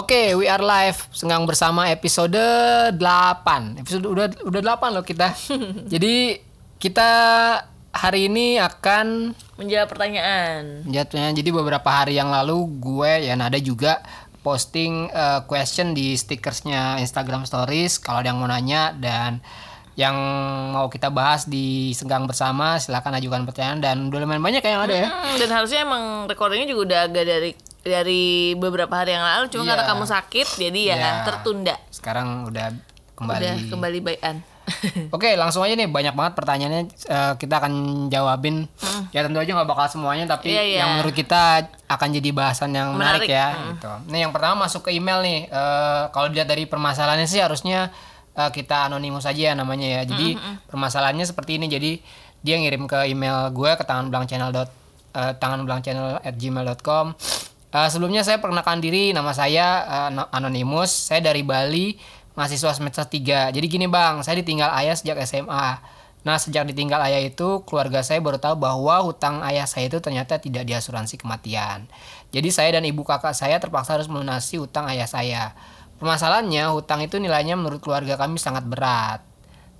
Oke, we are live senggang bersama episode 8. Episode udah udah 8 loh kita. Jadi kita hari ini akan menjawab pertanyaan. Jatuhnya jadi beberapa hari yang lalu gue ya Nada juga posting uh, question di stickersnya Instagram Stories kalau ada yang mau nanya dan yang mau kita bahas di senggang bersama silahkan ajukan pertanyaan dan udah lumayan banyak yang ada ya. Hmm, dan harusnya emang recordingnya juga udah agak dari dari beberapa hari yang lalu cuma Iya. karena kamu sakit jadi ya Iya. tertunda. Sekarang udah kembali. Udah kembali bayan. Oke, langsung aja nih banyak banget pertanyaannya eh, kita akan jawabin. Ya tentu aja nggak bakal semuanya tapi Iya, iya. yang menurut kita akan jadi bahasan yang menarik, Menarik. ya gitu. Nih yang pertama masuk ke email nih. Eh, kalau dilihat dari permasalahannya sih harusnya eh, kita anonimus aja ya namanya ya. Jadi permasalahannya seperti ini. Jadi dia ngirim ke email gue ke tangan belang channel dot eh, tangan belang channel at gmail.com Eh, sebelumnya saya perkenalkan diri nama saya eh, ano- anonimus saya dari Bali mahasiswa semester 3 jadi gini bang saya ditinggal ayah sejak SMA nah sejak ditinggal ayah itu keluarga saya baru tahu bahwa hutang ayah saya itu ternyata tidak diasuransi kematian. Jadi saya dan ibu kakak saya terpaksa harus melunasi hutang ayah saya. Permasalahannya hutang itu nilainya menurut keluarga kami sangat berat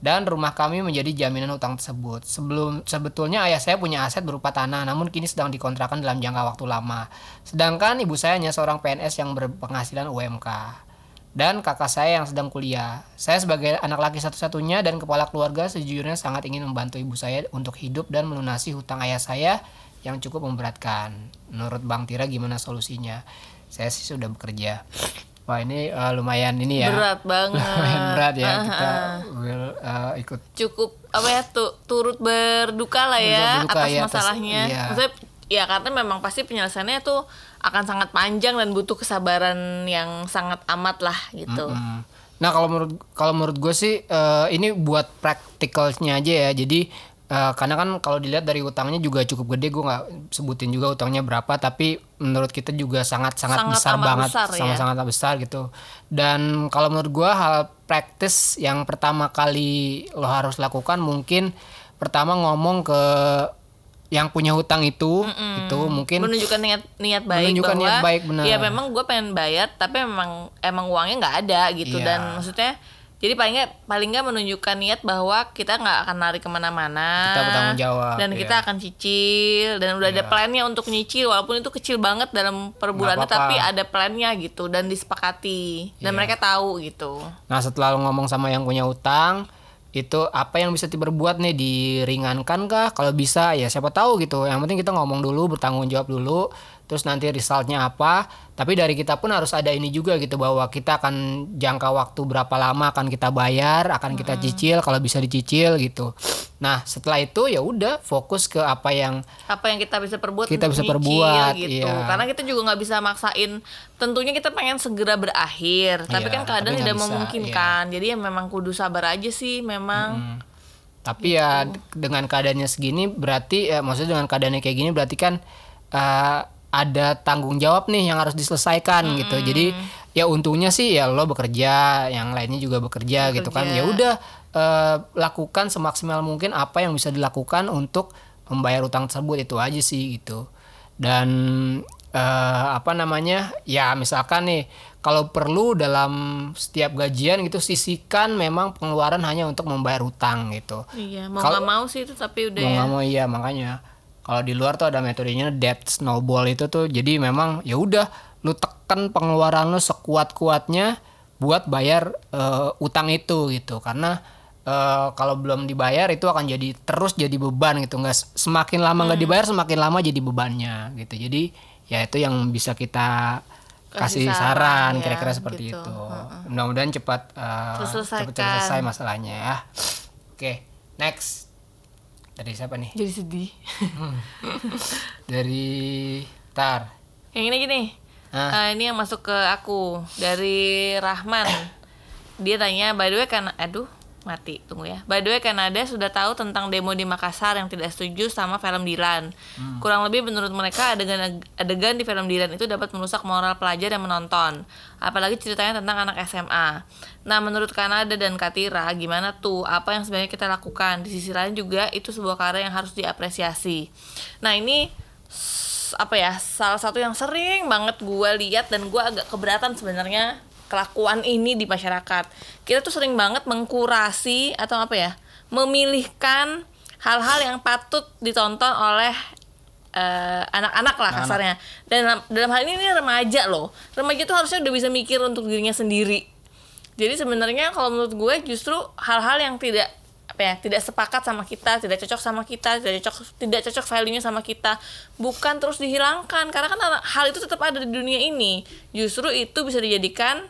dan rumah kami menjadi jaminan utang tersebut. Sebelum sebetulnya ayah saya punya aset berupa tanah, namun kini sedang dikontrakan dalam jangka waktu lama. Sedangkan ibu saya hanya seorang PNS yang berpenghasilan UMK. Dan kakak saya yang sedang kuliah. Saya sebagai anak laki satu-satunya dan kepala keluarga sejujurnya sangat ingin membantu ibu saya untuk hidup dan melunasi hutang ayah saya yang cukup memberatkan. Menurut Bang Tira gimana solusinya? Saya sih sudah bekerja. Wah ini eh, lumayan ini ya Berat banget. lumayan berat ya kita will uh, ikut Cukup apa ya tu- turut berduka lah ya Berduka, atas ya, atas- masalahnya. iya. Maksudnya ya karena memang pasti penyelesaiannya tuh akan sangat panjang dan butuh kesabaran yang sangat amat lah gitu. Hmm. Nah kalau menurut kalau menurut gue sih eh, ini buat practicalnya aja ya. Jadi eh, karena kan kalau dilihat dari utangnya juga cukup gede, gue nggak sebutin juga utangnya berapa, tapi menurut kita juga sangat sangat, Sangat besar banget, besar, ya. sangat sangat besar gitu. Dan kalau menurut gue hal praktis yang pertama kali lo harus lakukan mungkin pertama ngomong ke yang punya hutang itu, itu mungkin menunjukkan niat niat baik Menunjukkan bahwa niat baik, benar. ya memang gue pengen bayar tapi memang emang uangnya nggak ada gitu Iya. dan maksudnya jadi paling nggak paling nggak menunjukkan niat bahwa kita nggak akan lari ke mana-mana. Kita bertanggung jawab, dan iya. kita akan cicil dan udah ada plannya untuk nyicil walaupun itu kecil banget dalam per bulannya tapi ada plannya gitu dan disepakati. Dan Iya. mereka tahu gitu. Nah setelah lo ngomong sama yang punya utang itu apa yang bisa diperbuat nih? Diringankan kah kalau bisa ya siapa tahu gitu. Yang penting kita ngomong dulu bertanggung jawab dulu terus nanti resultnya apa. Tapi dari kita pun harus ada ini juga gitu bahwa kita akan jangka waktu berapa lama akan kita bayar akan kita cicil kalau bisa dicicil gitu. Nah setelah itu ya udah fokus ke apa yang apa yang kita bisa perbuat Kita bisa nyicil perbuat, gitu. iya. karena kita juga nggak bisa maksain tentunya kita pengen segera berakhir tapi Iya, kan nggak tidak bisa, memungkinkan. jadi ya memang kudu sabar aja sih memang. Tapi ya d- dengan keadaannya segini berarti ya maksudnya dengan keadaannya kayak gini berarti kan eh, ada tanggung jawab nih yang harus diselesaikan gitu. Jadi ya untungnya sih ya lo bekerja, yang lainnya juga bekerja, gitu kan. Ya udah eh, lakukan semaksimal mungkin apa yang bisa dilakukan untuk membayar utang tersebut itu aja sih gitu. Dan eh, apa namanya? Ya misalkan nih kalau perlu dalam setiap gajian gitu sisihkan memang pengeluaran hanya untuk membayar utang gitu. iya mau nggak mau sih itu tapi udah Mau ya nggak mau iya makanya kalau di luar tuh ada metodenya debt snowball itu tuh. Jadi memang ya udah lu tekan pengeluaran lu sekuat kuatnya buat bayar eh, utang itu gitu. Karena eh, kalau belum dibayar itu akan jadi terus jadi beban gitu. Nggak semakin lama Hmm. nggak dibayar semakin lama jadi bebannya gitu. Jadi ya itu yang bisa kita kasih, saran ya, kira-kira seperti gitu. itu. Mudah-mudahan cepat Terselesaikan. cepat selesai masalahnya ya. Oke next dari siapa nih? Jadi sedih. Dari Tar. Yang ini gini. Hah? Eh, ini yang masuk ke aku. Dari Rahman. Dia tanya by the way kan aduh mati tunggu ya. By the way Kanada sudah tahu tentang demo di Makassar yang tidak setuju sama film Dilan. Kurang lebih menurut mereka adegan adegan di film Dilan itu dapat merusak moral pelajar yang menonton. Apalagi ceritanya tentang anak SMA nah menurut Kanada dan Katira gimana tuh? Apa yang sebenarnya kita lakukan? Di sisi lain juga itu sebuah karya yang harus diapresiasi. Nah ini apa ya? Salah satu yang sering banget gue lihat dan gue agak keberatan sebenarnya kelakuan ini di masyarakat. Kita tuh sering banget mengkurasi atau apa ya memilihkan hal-hal yang patut ditonton oleh eh, anak-anak lah kasarnya. Dan dalam, dalam hal ini ini remaja loh. Remaja tuh harusnya udah bisa mikir untuk dirinya sendiri. Jadi sebenarnya kalau menurut gue justru hal-hal yang tidak apa ya tidak sepakat sama kita tidak cocok sama kita tidak cocok tidak cocok value-nya sama kita bukan terus dihilangkan. Karena kan hal itu tetap ada di dunia ini. Justru itu bisa dijadikan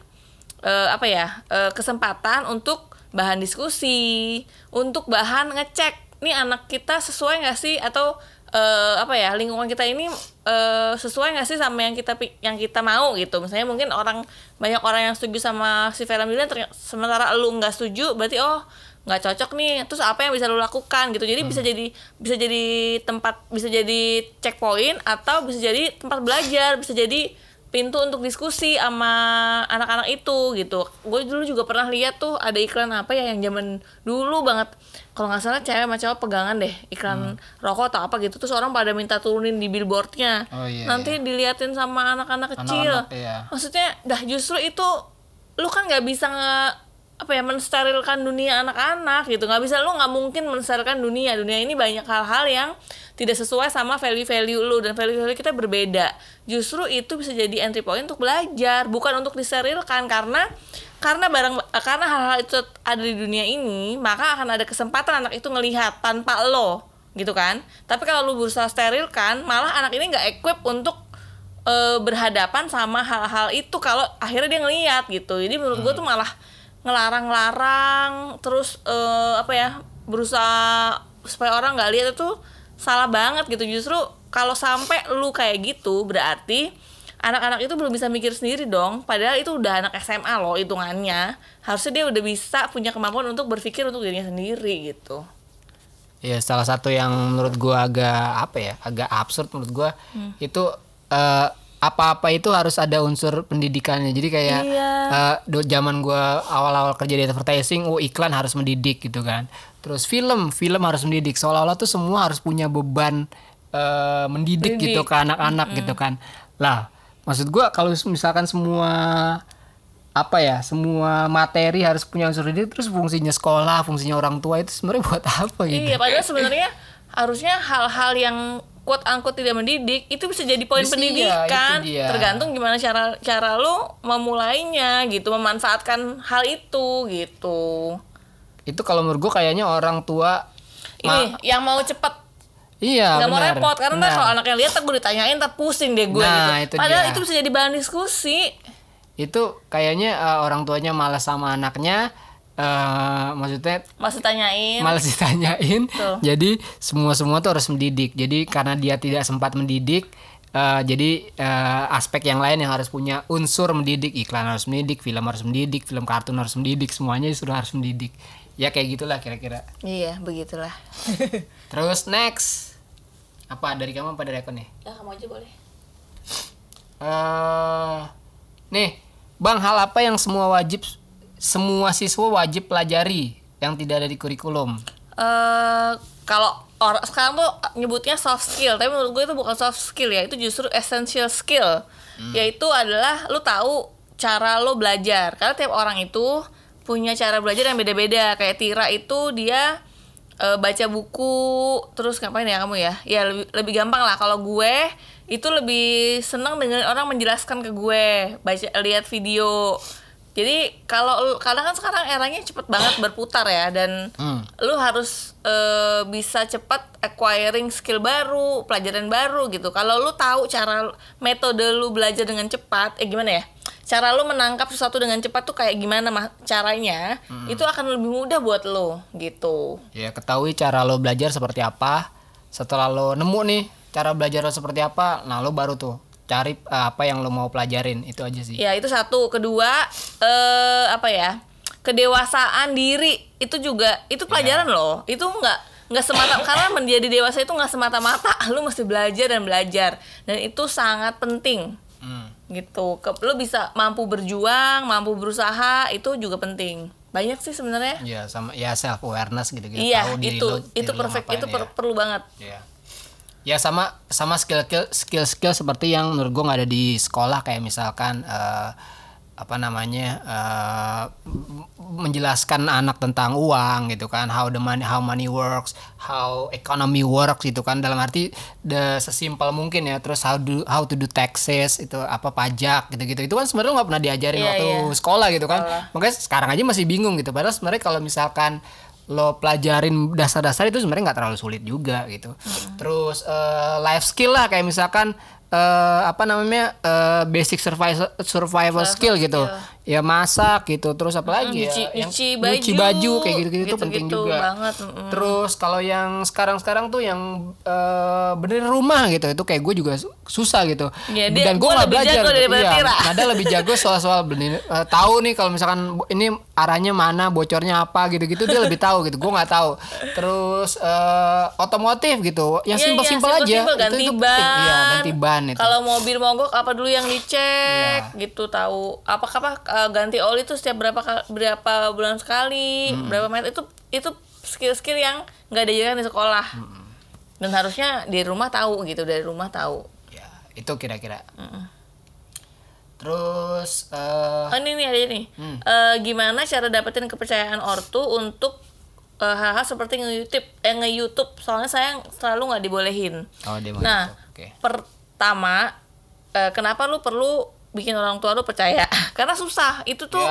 eh, apa ya eh, kesempatan untuk bahan diskusi untuk bahan ngecek nih anak kita sesuai nggak sih? Atau eh, apa ya lingkungan kita ini eh, sesuai nggak sih sama yang kita yang kita mau gitu. Misalnya mungkin orang banyak orang yang setuju sama si film ini sementara lu nggak setuju berarti oh nggak cocok nih. Terus apa yang bisa lu lakukan? Gitu. Jadi bisa jadi bisa jadi tempat bisa jadi checkpoint atau bisa jadi tempat belajar bisa jadi pintu untuk diskusi sama anak-anak itu gitu. Gue dulu juga pernah lihat tuh ada iklan apa ya yang zaman dulu banget. Kalau nggak salah cewek sama cowok pegangan deh iklan rokok atau apa gitu. Terus orang pada minta turunin di billboardnya. Oh, iya, nanti diliatin sama anak-anak kecil. Anak-anak, iya. maksudnya dah justru itu lu kan nggak bisa nge apa ya mensterilkan dunia anak-anak gitu. Nggak bisa lu nggak mungkin mensterilkan dunia. Dunia ini banyak hal-hal yang tidak sesuai sama value-value lu dan value-value kita berbeda. Justru itu bisa jadi entry point untuk belajar bukan untuk disterilkan. Karena karena barang karena hal-hal itu ada di dunia ini maka akan ada kesempatan anak itu ngelihat tanpa lo gitu kan. Tapi kalau lu berusaha sterilkan malah anak ini nggak equip untuk eh, berhadapan sama hal-hal itu kalau akhirnya dia ngeliat gitu. Jadi menurut gue tuh malah ngelarang-larang terus eh, apa ya berusaha supaya orang nggak lihat itu salah banget gitu. Justru kalau sampai lu kayak gitu berarti anak-anak itu belum bisa mikir sendiri dong. Padahal itu udah anak SMA loh hitungannya. Harusnya dia udah bisa punya kemampuan untuk berpikir untuk dirinya sendiri gitu. Ya salah satu yang menurut gua agak apa ya, agak absurd menurut gua Hmm. itu eh, apa-apa itu harus ada unsur pendidikannya. Jadi kayak Iya. do- zaman gua awal-awal kerja di advertising, oh iklan harus mendidik gitu kan. Terus film, film harus mendidik. Seolah-olah tuh semua harus punya beban eh, mendidik Mendidik. gitu ke anak-anak gitu kan. Lah, maksud gua kalau misalkan semua apa ya semua materi harus punya unsur didik terus fungsinya sekolah fungsinya orang tua itu sebenarnya buat apa gitu Iya, padahal sebenarnya harusnya hal-hal yang quote unquote tidak mendidik itu bisa jadi poin Bisa, pendidikan. dia. Tergantung gimana cara cara lu memulainya gitu, memanfaatkan hal itu gitu. itu kalau menurut gue kayaknya orang tua Ini yang mau cepet iya nggak mau repot karena kalau anaknya lihat gue ditanyain tak pusing deh gue Nah, gitu. itu Padahal dia. itu bisa jadi bahan diskusi. itu kayaknya eh, orang tuanya malas sama anaknya eh maksudnya Masih tanyain. malas ditanyain Betul. jadi semua semua tuh harus mendidik jadi karena dia tidak sempat mendidik eh, jadi eh, aspek yang lain yang harus punya unsur mendidik iklan harus mendidik film harus mendidik film kartun harus mendidik semuanya sudah harus mendidik ya kayak gitulah kira-kira Iya, begitulah. terus next apa dari kamu apa dari aku nih ya kamu aja boleh. eh nih, Bang, hal apa yang semua wajib semua siswa wajib pelajari yang tidak ada di kurikulum? eh kalau orang sekarang tuh nyebutnya soft skill, tapi menurut gue itu bukan soft skill ya, itu justru essential skill. Yaitu adalah lu tahu cara lo belajar. Karena tiap orang itu punya cara belajar yang beda-beda. Kayak Tira itu dia eh, baca buku, terus ngapain ya kamu ya? Ya lebih, lebih gampang lah kalau gue itu lebih senang dengan orang menjelaskan ke gue, baca lihat video. Jadi kalau lu- karena kan sekarang eranya cepet banget berputar ya dan Hmm. lu harus eh, bisa cepat acquiring skill baru, pelajaran baru gitu. Kalau lu tahu cara metode lu belajar dengan cepat, eh gimana ya? Cara lu menangkap sesuatu dengan cepat tuh kayak gimana mah caranya? Itu akan lebih mudah buat lu gitu. Ya ketahui cara lo belajar seperti apa. Setelah lo nemu nih cara belajar lo seperti apa, nah lo baru tuh cari eh, apa yang lo mau pelajarin itu aja sih. Ya, itu satu. Kedua, eh apa ya? Kedewasaan diri itu juga itu pelajaran loh. Itu nggak nggak semata karena menjadi dewasa itu nggak semata-mata lu mesti belajar dan belajar dan itu sangat penting Hmm. gitu. Ke, lu bisa mampu berjuang, mampu berusaha itu juga penting. Banyak sih sebenarnya. Ya sama ya self awareness gitu gitu. Iya, tahu diri itu itu diri lo perfect, ngapain itu per- ya. perlu banget. Ya. Ya sama sama skill skill skill seperti yang menurut gue nggak ada di sekolah. Kayak misalkan eh, apa namanya m- menjelaskan anak tentang uang gitu kan. How the money how money works how economy works gitu kan. Dalam arti the sesimpel mungkin ya. Terus how do how to do taxes itu apa pajak gitu gitu itu kan sebenarnya nggak pernah diajarin Iya, waktu iya. sekolah gitu kan. Makanya sekarang aja masih bingung gitu. Padahal sebenarnya kalau misalkan lo pelajarin dasar-dasar itu sebenarnya nggak terlalu sulit juga gitu. Terus eh, life skill lah kayak misalkan eh, apa namanya eh, basic survival survival skill gitu ya masak gitu terus apa lagi nyuci, ya yang- nyuci nyuci baju, baju kayak gitu-gitu tuh penting gitu-gitu juga banget, mm-mm. terus kalau yang sekarang-sekarang tuh yang eh, benerin rumah gitu itu kayak gue juga su- susah gitu Iya, dia- dan gue nggak belajar jago gitu. iya. Nada lebih jago soal-soal bener eh, tahu nih kalau misalkan ini arahnya mana bocornya apa gitu-gitu dia lebih tahu gitu gue nggak tahu terus eh, otomotif gitu yang Iya, iya, aja simpel-simpel, itu, ganti itu ban. penting. iya ganti ban itu Kalau mobil mogok apa dulu yang dicek Iya. gitu tahu. Apakah apa eh, ganti oli itu setiap berapa berapa bulan sekali, Hmm. berapa meter itu itu skill-skill yang nggak diajarkan di sekolah. Hmm. Dan harusnya di rumah tahu gitu, dari rumah tahu. ya itu kira-kira terus eh, Oh ini nih ada ini. Hmm. Eh, gimana cara dapetin kepercayaan ortu untuk eh, hal-hal seperti nge-YouTube, eh nge-YouTube soalnya saya selalu nggak dibolehin. oh dia mau Nah, oke pertama kenapa lu perlu bikin orang tua lu percaya? Karena susah. Itu tuh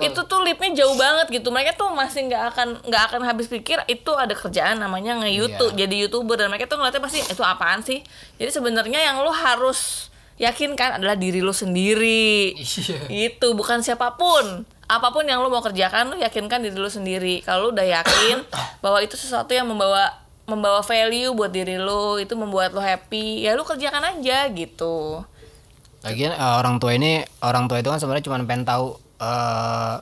Iya, itu tuh lipnya jauh banget gitu. Mereka tuh masih nggak akan nggak akan habis pikir itu ada kerjaan namanya nge-YouTube, Iya. jadi YouTuber dan mereka tuh ngeliatnya pasti itu apaan sih? Jadi sebenarnya yang lu harus yakinkan adalah diri lu sendiri. Iya. Itu bukan siapa pun. Apa pun yang lu mau kerjakan lu yakinkan diri lu sendiri. Kalau lu udah yakin bahwa itu sesuatu yang membawa membawa value buat diri lu, itu membuat lu happy, ya lu kerjakan aja gitu. Lagian eh, orang tua ini orang tua itu kan sebenarnya cuma pengen tahu eh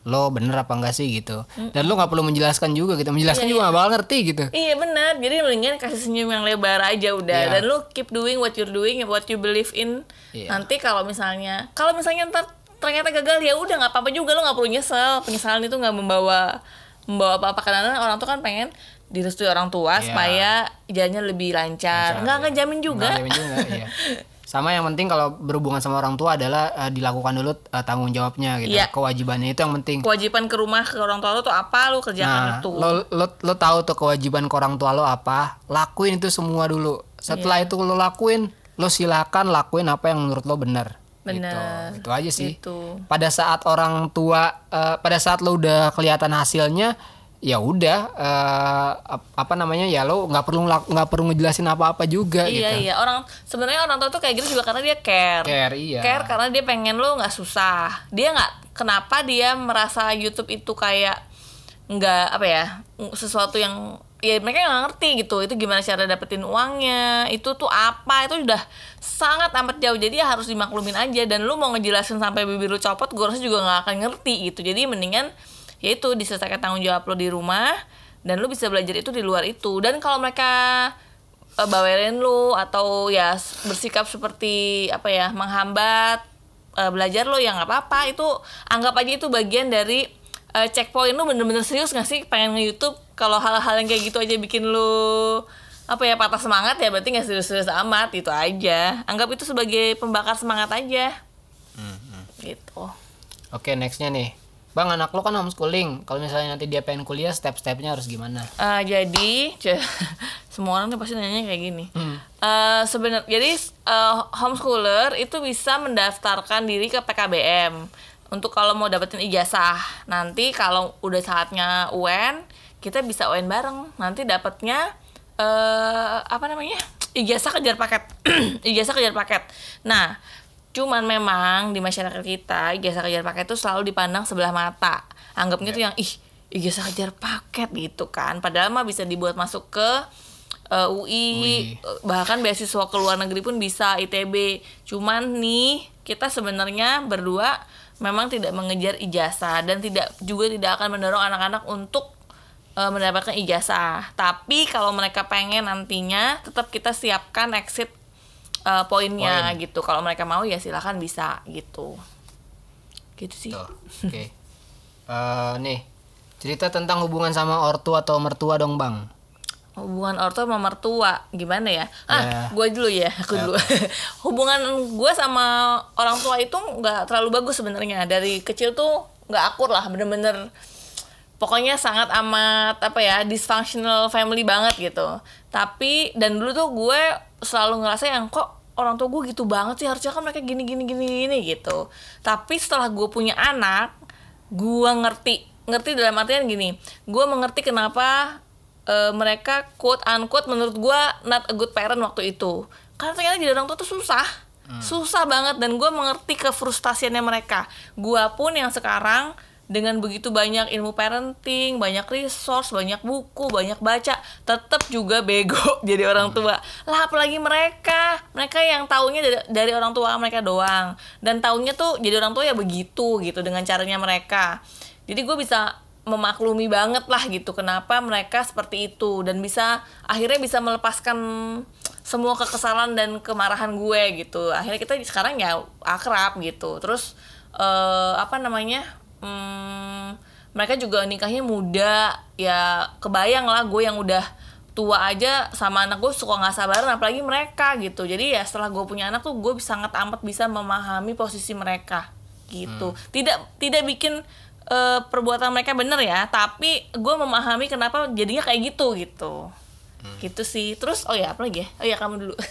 lo bener apa enggak sih gitu. Dan lo nggak perlu menjelaskan juga gitu. Menjelaskan juga nggak bakal ngerti gitu. Iya benar. Jadi mendingan kasih senyum yang lebar aja udah. Iya. Dan lu keep doing what you're doing, what you believe in. Iya. Nanti kalau misalnya, kalau misalnya ntar ternyata gagal ya udah nggak apa-apa juga lu nggak perlu nyesel. Penyesalan itu nggak membawa membawa apa-apa karena orang tuh kan pengen direstui orang tua Iya. supaya jalannya lebih lancar. Nggak ngejamin juga. Nggak jamin juga, iya. Sama yang penting kalau berhubungan sama orang tua adalah eh, dilakukan dulu eh, tanggung jawabnya gitu. Iya. Kewajibannya itu yang penting. Kewajiban ke rumah ke orang tua lu tuh apa Nah, kerjakan itu. lo lo lo tahu tuh kewajiban ke orang tua lo apa? Lakuin itu semua dulu. Setelah Iya. itu lo lakuin, lo silakan lakuin apa yang menurut lo benar. Benar. Gitu. Itu aja sih. Gitu. Pada saat orang tua, eh, pada saat lo udah kelihatan hasilnya, ya udah ap- apa namanya ya lo nggak perlu nggak perlu ngejelasin apa-apa juga Iya gitu. iya orang sebenarnya orang tua tuh kayak gitu juga karena dia care. Care, iya. Care karena dia pengen lo nggak susah. Dia nggak kenapa dia merasa YouTube itu kayak nggak apa ya sesuatu yang ya mereka nggak ngerti gitu itu gimana cara dapetin uangnya itu tuh apa itu udah sangat amat jauh jadi ya harus dimaklumin aja dan lu mau ngejelasin sampai bibir lu copot gue rasa juga nggak akan ngerti gitu jadi mendingan ya itu diselesaikan tanggung jawab lo di rumah dan lu bisa belajar itu di luar itu. Dan kalau mereka eh, bawelin lu atau ya bersikap seperti apa ya menghambat eh, belajar lo ya nggak apa-apa. Itu anggap aja itu bagian dari eh, checkpoint lu bener-bener serius nggak sih? Pengen nge YouTube kalau hal-hal yang kayak gitu aja bikin lu apa ya patah semangat ya berarti nggak serius-serius amat. Itu aja. Anggap itu sebagai pembakar semangat aja. Gitu. Oke nextnya nih, bang anak lo kan homeschooling. Kalau misalnya nanti dia pengen kuliah, step-stepnya harus gimana? Eh, jadi semua orang tuh pasti nanya kayak gini. Eh sebenarnya jadi eh, homeschooler itu bisa mendaftarkan diri ke PKBM untuk kalau mau dapetin ijazah. Nanti kalau udah saatnya UN, kita bisa UN bareng. Nanti dapatnya eh apa namanya? ijazah kejar paket. ijazah kejar paket. Nah, Cuman memang di masyarakat kita ijazah kejar paket itu selalu dipandang sebelah mata. Anggapnya tuh yang ih ijazah kejar paket gitu kan. Padahal mah bisa dibuat masuk ke eh, UI, bahkan beasiswa ke luar negeri pun bisa ITB. Cuman nih kita sebenarnya berdua memang tidak mengejar ijazah dan tidak juga tidak akan mendorong anak-anak untuk eh, mendapatkan ijazah. Tapi kalau mereka pengen nantinya tetap kita siapkan exit eh, poinnya gitu. Kalau mereka mau ya silakan bisa gitu. Gitu sih. Oke. Eh, nih cerita tentang hubungan sama ortu atau mertua dong bang. hubungan ortu sama mertua gimana ya ah Ya. gue dulu ya aku dulu hubungan gue sama orang tua itu nggak terlalu bagus sebenarnya dari kecil tuh nggak akur lah bener-bener pokoknya sangat amat apa ya dysfunctional family banget gitu tapi dan dulu tuh gue selalu ngerasa yang kok orang tua gue gitu banget sih harusnya kan mereka gini gini gini gini gitu. Tapi setelah gue punya anak gue ngerti ngerti dalam artian gini gue mengerti kenapa eh, mereka quote unquote menurut gue not a good parent waktu itu. Karena ternyata jadi orang tua tuh susah. Susah banget dan gue mengerti kefrustasiannya mereka. Gue pun yang sekarang dengan begitu banyak ilmu parenting, banyak resource, banyak buku, banyak baca, tetap juga bego jadi orang tua. Lah apalagi mereka, mereka yang taunya dari, orang tua mereka doang dan taunya tuh jadi orang tua ya begitu gitu dengan caranya mereka. Jadi gue bisa memaklumi banget lah gitu kenapa mereka seperti itu dan bisa akhirnya bisa melepaskan semua kekesalan dan kemarahan gue gitu. Akhirnya kita sekarang ya akrab gitu. Terus eh, apa namanya? Hmm, mereka juga nikahnya muda. Ya kebayang lah gue yang udah tua aja sama anak gue suka nggak sabaran apalagi mereka gitu. Jadi ya setelah gue punya anak tuh gue sangat amat bisa memahami posisi mereka gitu. Tidak tidak bikin eh, perbuatan mereka bener ya tapi gue memahami kenapa jadinya kayak gitu gitu. Gitu sih. Terus oh ya apa lagi ya? Oh ya kamu dulu.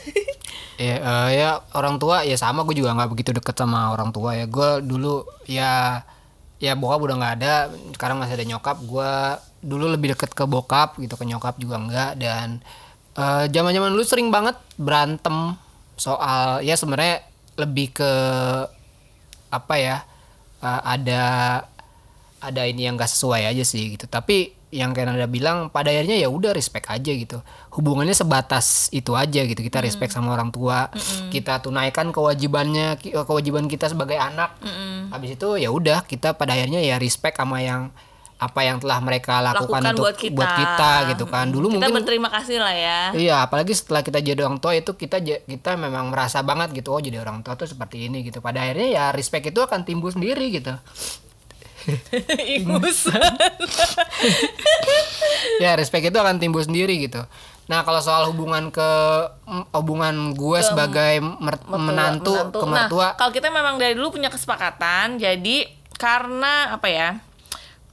Ya, eh, ya orang tua ya sama gue juga nggak begitu deket sama orang tua ya. Gue dulu ya ya bokap udah nggak ada sekarang masih ada nyokap. Gue dulu lebih deket ke bokap gitu ke nyokap juga enggak dan zaman zaman dulu sering banget berantem soal ya sebenarnya lebih ke apa ya eh, ada ada ini yang gak sesuai aja sih gitu. Tapi yang kayak Nada bilang pada akhirnya ya udah respect aja gitu hubungannya sebatas itu aja gitu. Kita respect sama orang tua. Kita tunaikan kewajibannya kewajiban kita sebagai anak. Habis itu ya udah kita pada akhirnya ya respect sama yang apa yang telah mereka lakukan, lakukan untuk buat kita. kita gitu kan. Dulu kita mungkin berterima kasih lah ya. Iya, apalagi setelah kita jadi orang tua itu kita kita memang merasa banget gitu, oh jadi orang tua tuh seperti ini gitu. Pada akhirnya ya respect itu akan timbul sendiri gitu. ingusan Ya respect itu akan timbul sendiri gitu. Nah kalau soal hubungan ke hubungan gue sebagai mer- menantu, ke mertua, Nah, kalau kita memang dari dulu punya kesepakatan, jadi karena apa ya?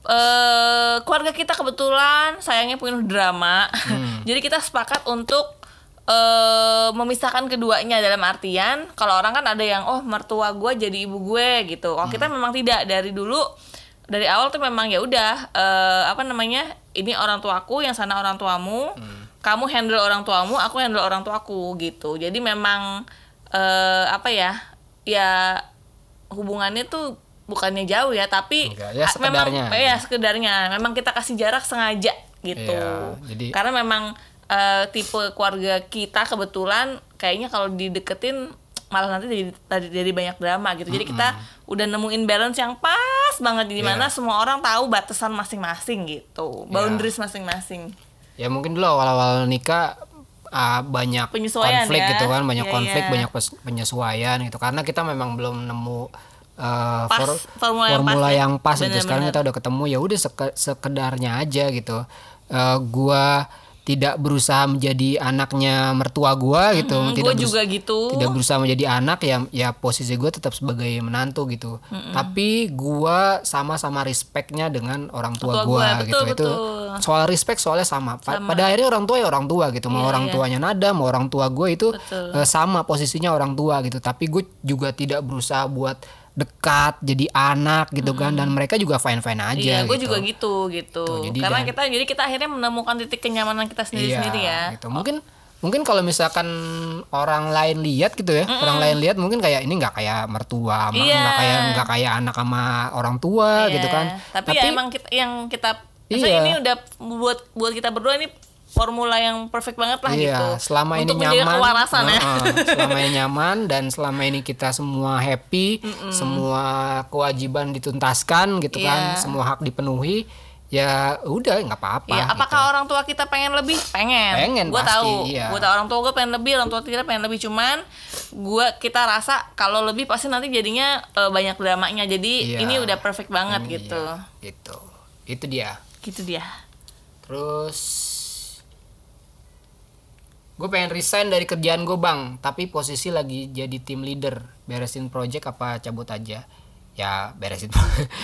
eh keluarga kita kebetulan sayangnya penuh drama. Hmm. jadi kita sepakat untuk eh memisahkan keduanya dalam artian kalau orang kan ada yang oh mertua gue jadi ibu gue gitu. Kalau Hmm. kita memang tidak dari dulu dari awal tuh memang ya udah eh, apa namanya? Ini orang tuaku, yang sana orang tuamu. Hmm. Kamu handle orang tuamu, aku handle orang tuaku gitu. Jadi memang eh apa ya ya hubungannya tuh bukannya jauh ya tapi Enggak, ya ah, memang sekedarnya. ya sekedarnya. Memang kita kasih jarak sengaja gitu. Iya, jadi- karena memang eh, tipe keluarga kita kebetulan kayaknya kalau dideketin malah nanti jadi jadi banyak drama gitu. Jadi kita udah nemuin balance yang pas banget di mana Iya. semua orang tahu batasan masing-masing gitu. Boundaries masing-masing ya mungkin dulu awal-awal nikah ah, banyak Penyesuaian konflik ya. gitu kan, banyak Iya, konflik, iya. banyak penyesuaian gitu. Karena kita memang belum nemu eh, Pas, for- formula yang pas ya. yang pas gitu. Bener-bener. Sekarang kita udah ketemu ya udah seke- sekedarnya aja gitu. Eh, gua tidak berusaha menjadi anaknya mertua gua gitu. gue tidak berus- juga gitu tidak berusaha menjadi anak ya ya posisi gue tetap sebagai menantu gitu tapi gua sama-sama respectnya dengan orang tua Tua gua gua, gitu betul, itu betul. soal respect soalnya sama. Pa- pada akhirnya orang tua ya orang tua gitu mau Iya, orang iya. tuanya nada mau orang tua gue itu Betul. eh, sama posisinya orang tua gitu tapi gue juga tidak berusaha buat dekat jadi anak gitu kan dan mereka juga fine fine aja Iya, gue gitu. juga gitu gitu. jadi Karena dan- kita jadi kita akhirnya menemukan titik kenyamanan kita sendiri sendiri ya. gitu. Mungkin mungkin kalau misalkan orang lain lihat gitu ya, orang lain lihat mungkin kayak ini nggak kayak mertua, Iya. nggak kayak nggak kayak anak sama orang tua Iya. gitu kan. Tapi, ya emang kita yang kita maksudnya Iya. ini udah buat buat kita berdua ini formula yang perfect banget lah iya, gitu. selama Untuk ini nyaman, kewarasan ya. Heeh, selama ini nyaman dan selama ini kita semua happy, semua kewajiban dituntaskan gitu kan, Iya. semua hak dipenuhi, ya udah nggak apa-apa. Iya, gitu. apakah orang tua kita pengen lebih? Pengen. Pengen, Gue tahu. iya. Gue tahu orang tua gue pengen lebih, orang tua kita pengen lebih. Cuman gue kita rasa kalau lebih pasti nanti jadinya eh, banyak dramanya. Jadi Iya. ini udah perfect banget Ini, gitu. iya, gitu. Itu dia. Gitu dia. Terus gue pengen resign dari kerjaan gue bang. Tapi posisi lagi jadi tim leader. Beresin project apa cabut aja? Ya beresin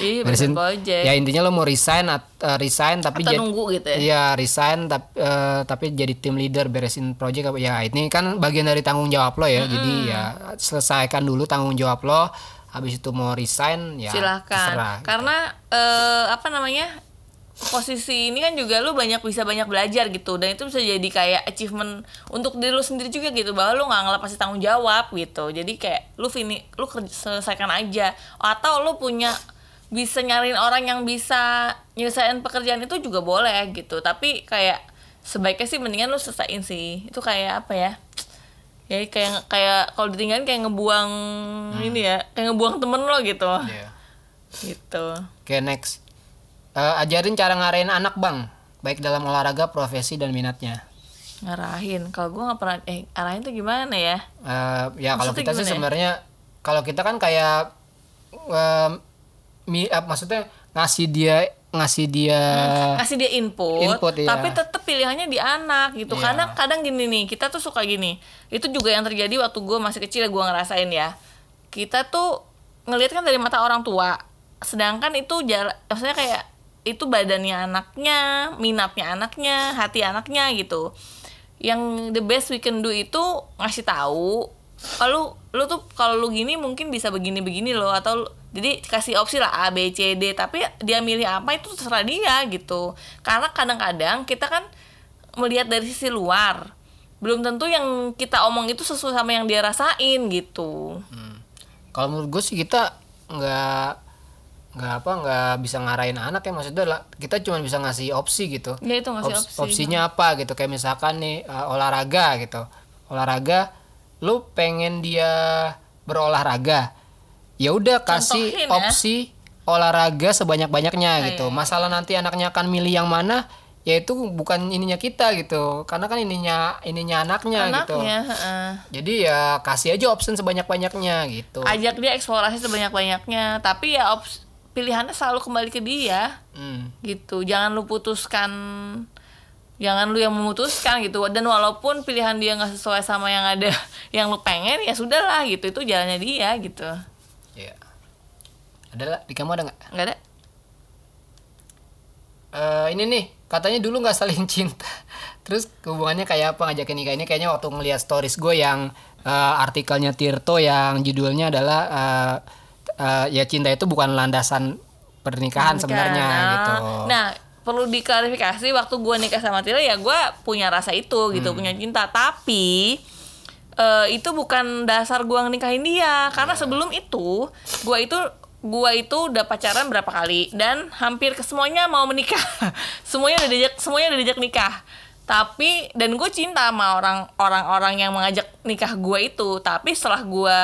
Iya, beresin project. ya intinya lo mau resign at- eh, resign tapi Atau nunggu gitu ya? Iya resign tapi tapi jadi tim leader beresin project apa ya ini kan bagian dari tanggung jawab lo ya. Jadi ya selesaikan dulu tanggung jawab lo. Habis itu mau resign ya silahkan. terserah. karena eh, apa namanya posisi ini kan juga lu banyak bisa banyak belajar gitu. Dan itu bisa jadi kayak achievement untuk diri lu sendiri juga gitu bahwa lu nggak ngelepasin tanggung jawab gitu. Jadi kayak lu fini lu selesaikan aja. Atau lu punya bisa nyariin orang yang bisa nyelesain pekerjaan itu juga boleh gitu. Tapi kayak sebaiknya sih mendingan lu selesaiin sih. Itu kayak apa ya? Ya kayak kayak kalau ditinggalin kayak ngebuang ini ya kayak ngebuang temen lo gitu. Iya. gitu. Oke next Eh, ajarin cara ngarahin anak bang. Baik dalam olahraga profesi dan minatnya. Ngarahin. Kalau gue nggak pernah eh arahin tuh gimana ya? Eh, ya kalau kita sih ya? sebenarnya kalau kita kan kayak em, mi, eh, maksudnya ngasih dia ngasih dia ngasih dia input, Input, iya. tapi tetap pilihannya di anak gitu. Iya. karena kadang gini nih kita tuh suka gini. Itu juga yang terjadi waktu gue masih kecil gue ngerasain ya. Kita tuh ngelihat kan dari mata orang tua sedangkan itu jalan maksudnya kayak itu badannya anaknya minatnya anaknya hati anaknya gitu. Yang the best we can do itu ngasih tahu kalau lu tuh kalau lu gini mungkin bisa begini begini loh atau jadi kasih opsi lah A B C D tapi dia milih apa itu terserah dia gitu. Karena kadang-kadang kita kan melihat dari sisi luar belum tentu yang kita omong itu sesuai sama yang dia rasain gitu. Kalau menurut gue sih kita nggak nggak apa nggak bisa ngarahin anak ya maksudnya lah kita cuma bisa ngasih opsi gitu. Ya itu ngasih Ops- opsi. opsinya apa gitu kayak misalkan nih eh, olahraga gitu. Olahraga lu pengen dia berolahraga ya udah kasih Contohin ya. opsi olahraga sebanyak banyaknya Iya, gitu masalah nanti anaknya akan milih yang mana ya itu bukan ininya kita gitu. Karena kan ininya ininya anaknya, gitu. anaknya heeh. jadi ya kasih aja option sebanyak banyaknya gitu. Ajak dia eksplorasi sebanyak-banyaknya. Tapi ya ops pilihannya selalu kembali ke dia Hmm. gitu jangan lu putuskan jangan lu yang memutuskan gitu dan walaupun pilihan dia nggak sesuai sama yang ada yang lu pengen ya sudahlah gitu itu jalannya dia gitu Iya. Ada lah, di kamu ada nggak? nggak ada Eh ini nih, katanya dulu nggak saling cinta. Terus hubungannya kayak apa ngajakin nikah ini? Kayaknya waktu ngeliat stories gue yang eh, artikelnya Tirto yang judulnya adalah eh, eh, ya cinta itu bukan landasan pernikahan sebenarnya Nah, gitu. nah perlu diklarifikasi waktu gue nikah sama Tira ya gue punya rasa itu Hmm. gitu punya cinta. Tapi eh, itu bukan dasar gue nikahin dia. Karena sebelum itu gue itu gue itu udah pacaran berapa kali dan hampir ke semuanya mau menikah. Semuanya udah diajak semuanya udah diajak nikah. Tapi dan gue cinta sama orang orang-orang yang mengajak nikah gue itu. Tapi setelah gue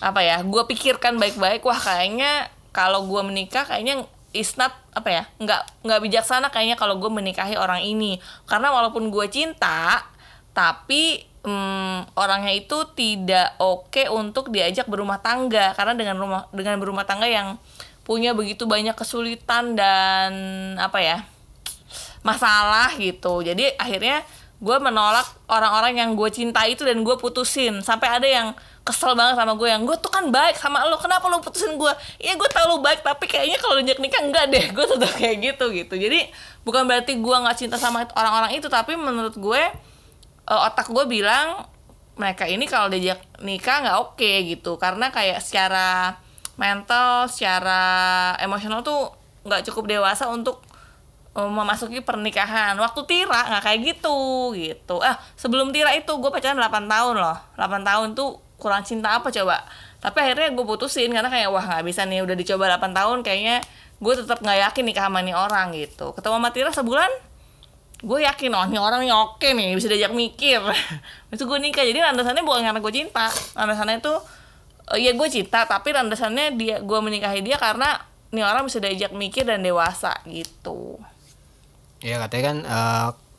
apa ya gue pikirkan baik-baik wah kayaknya kalau gue menikah kayaknya is not apa ya nggak nggak bijaksana kayaknya kalau gue menikahi orang ini. Karena walaupun gue cinta tapi hmm, orangnya itu tidak oke untuk diajak berumah tangga. Karena dengan rumah dengan berumah tangga yang punya begitu banyak kesulitan dan apa ya masalah gitu. Jadi akhirnya gue menolak orang-orang yang gue cintai itu dan gue putusin. Sampai ada yang kesel banget sama gue yang gue tuh kan baik sama lo kenapa lo putusin gue? Iya gue tau lo baik tapi kayaknya kalau diajak nikah enggak deh gue tetap kayak gitu gitu. Jadi bukan berarti gue nggak cinta sama orang-orang itu tapi menurut gue eh, otak gue bilang mereka ini kalau diajak nikah nggak oke gitu. Karena kayak secara mental secara emosional tuh nggak cukup dewasa untuk eh, memasuki pernikahan. Waktu Tira nggak kayak gitu gitu. Ah sebelum Tira itu gue pacaran 8 tahun loh. 8 tahun tuh kurang cinta apa coba? Tapi akhirnya gue putusin karena kayak wah nggak bisa nih udah dicoba 8 tahun kayaknya gue tetap nggak yakin nikah sama nih orang gitu. Ketemu sama Tira sebulan gue yakin oh ini orang yang oke nih bisa diajak mikir. Itu gue nikah jadi landasannya bukan karena gue cinta landasannya itu eh, ya gue cinta tapi landasannya dia gue menikahi dia karena nih orang bisa diajak mikir dan dewasa gitu. Ya katanya kan seben-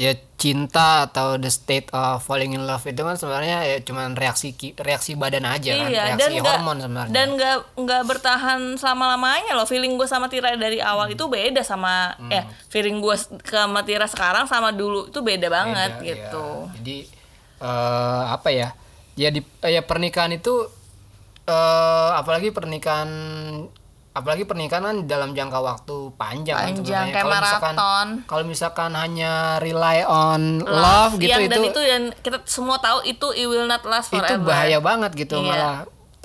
ya cinta atau the state of falling in love itu kan sebenarnya ya cuman reaksi reaksi badan aja kan iya dan reaksi nggak hormon sebenarnya. dan nggak nggak bertahan selama lamanya loh. Feeling gue sama Tira dari awal itu beda sama ya feeling gue sama Tira sekarang sama dulu itu beda banget Beda, gitu. Ya. jadi eh, apa ya ya di eh, ya pernikahan itu eh apalagi pernikahan apalagi pernikahan kan dalam jangka waktu panjang, kan Panjang, kayak Kalau misalkan- kalau misalkan hanya rely on love, gitu yang dan itu itu dan kita semua tahu itu it will not last itu forever bahaya banget gitu Iya. malah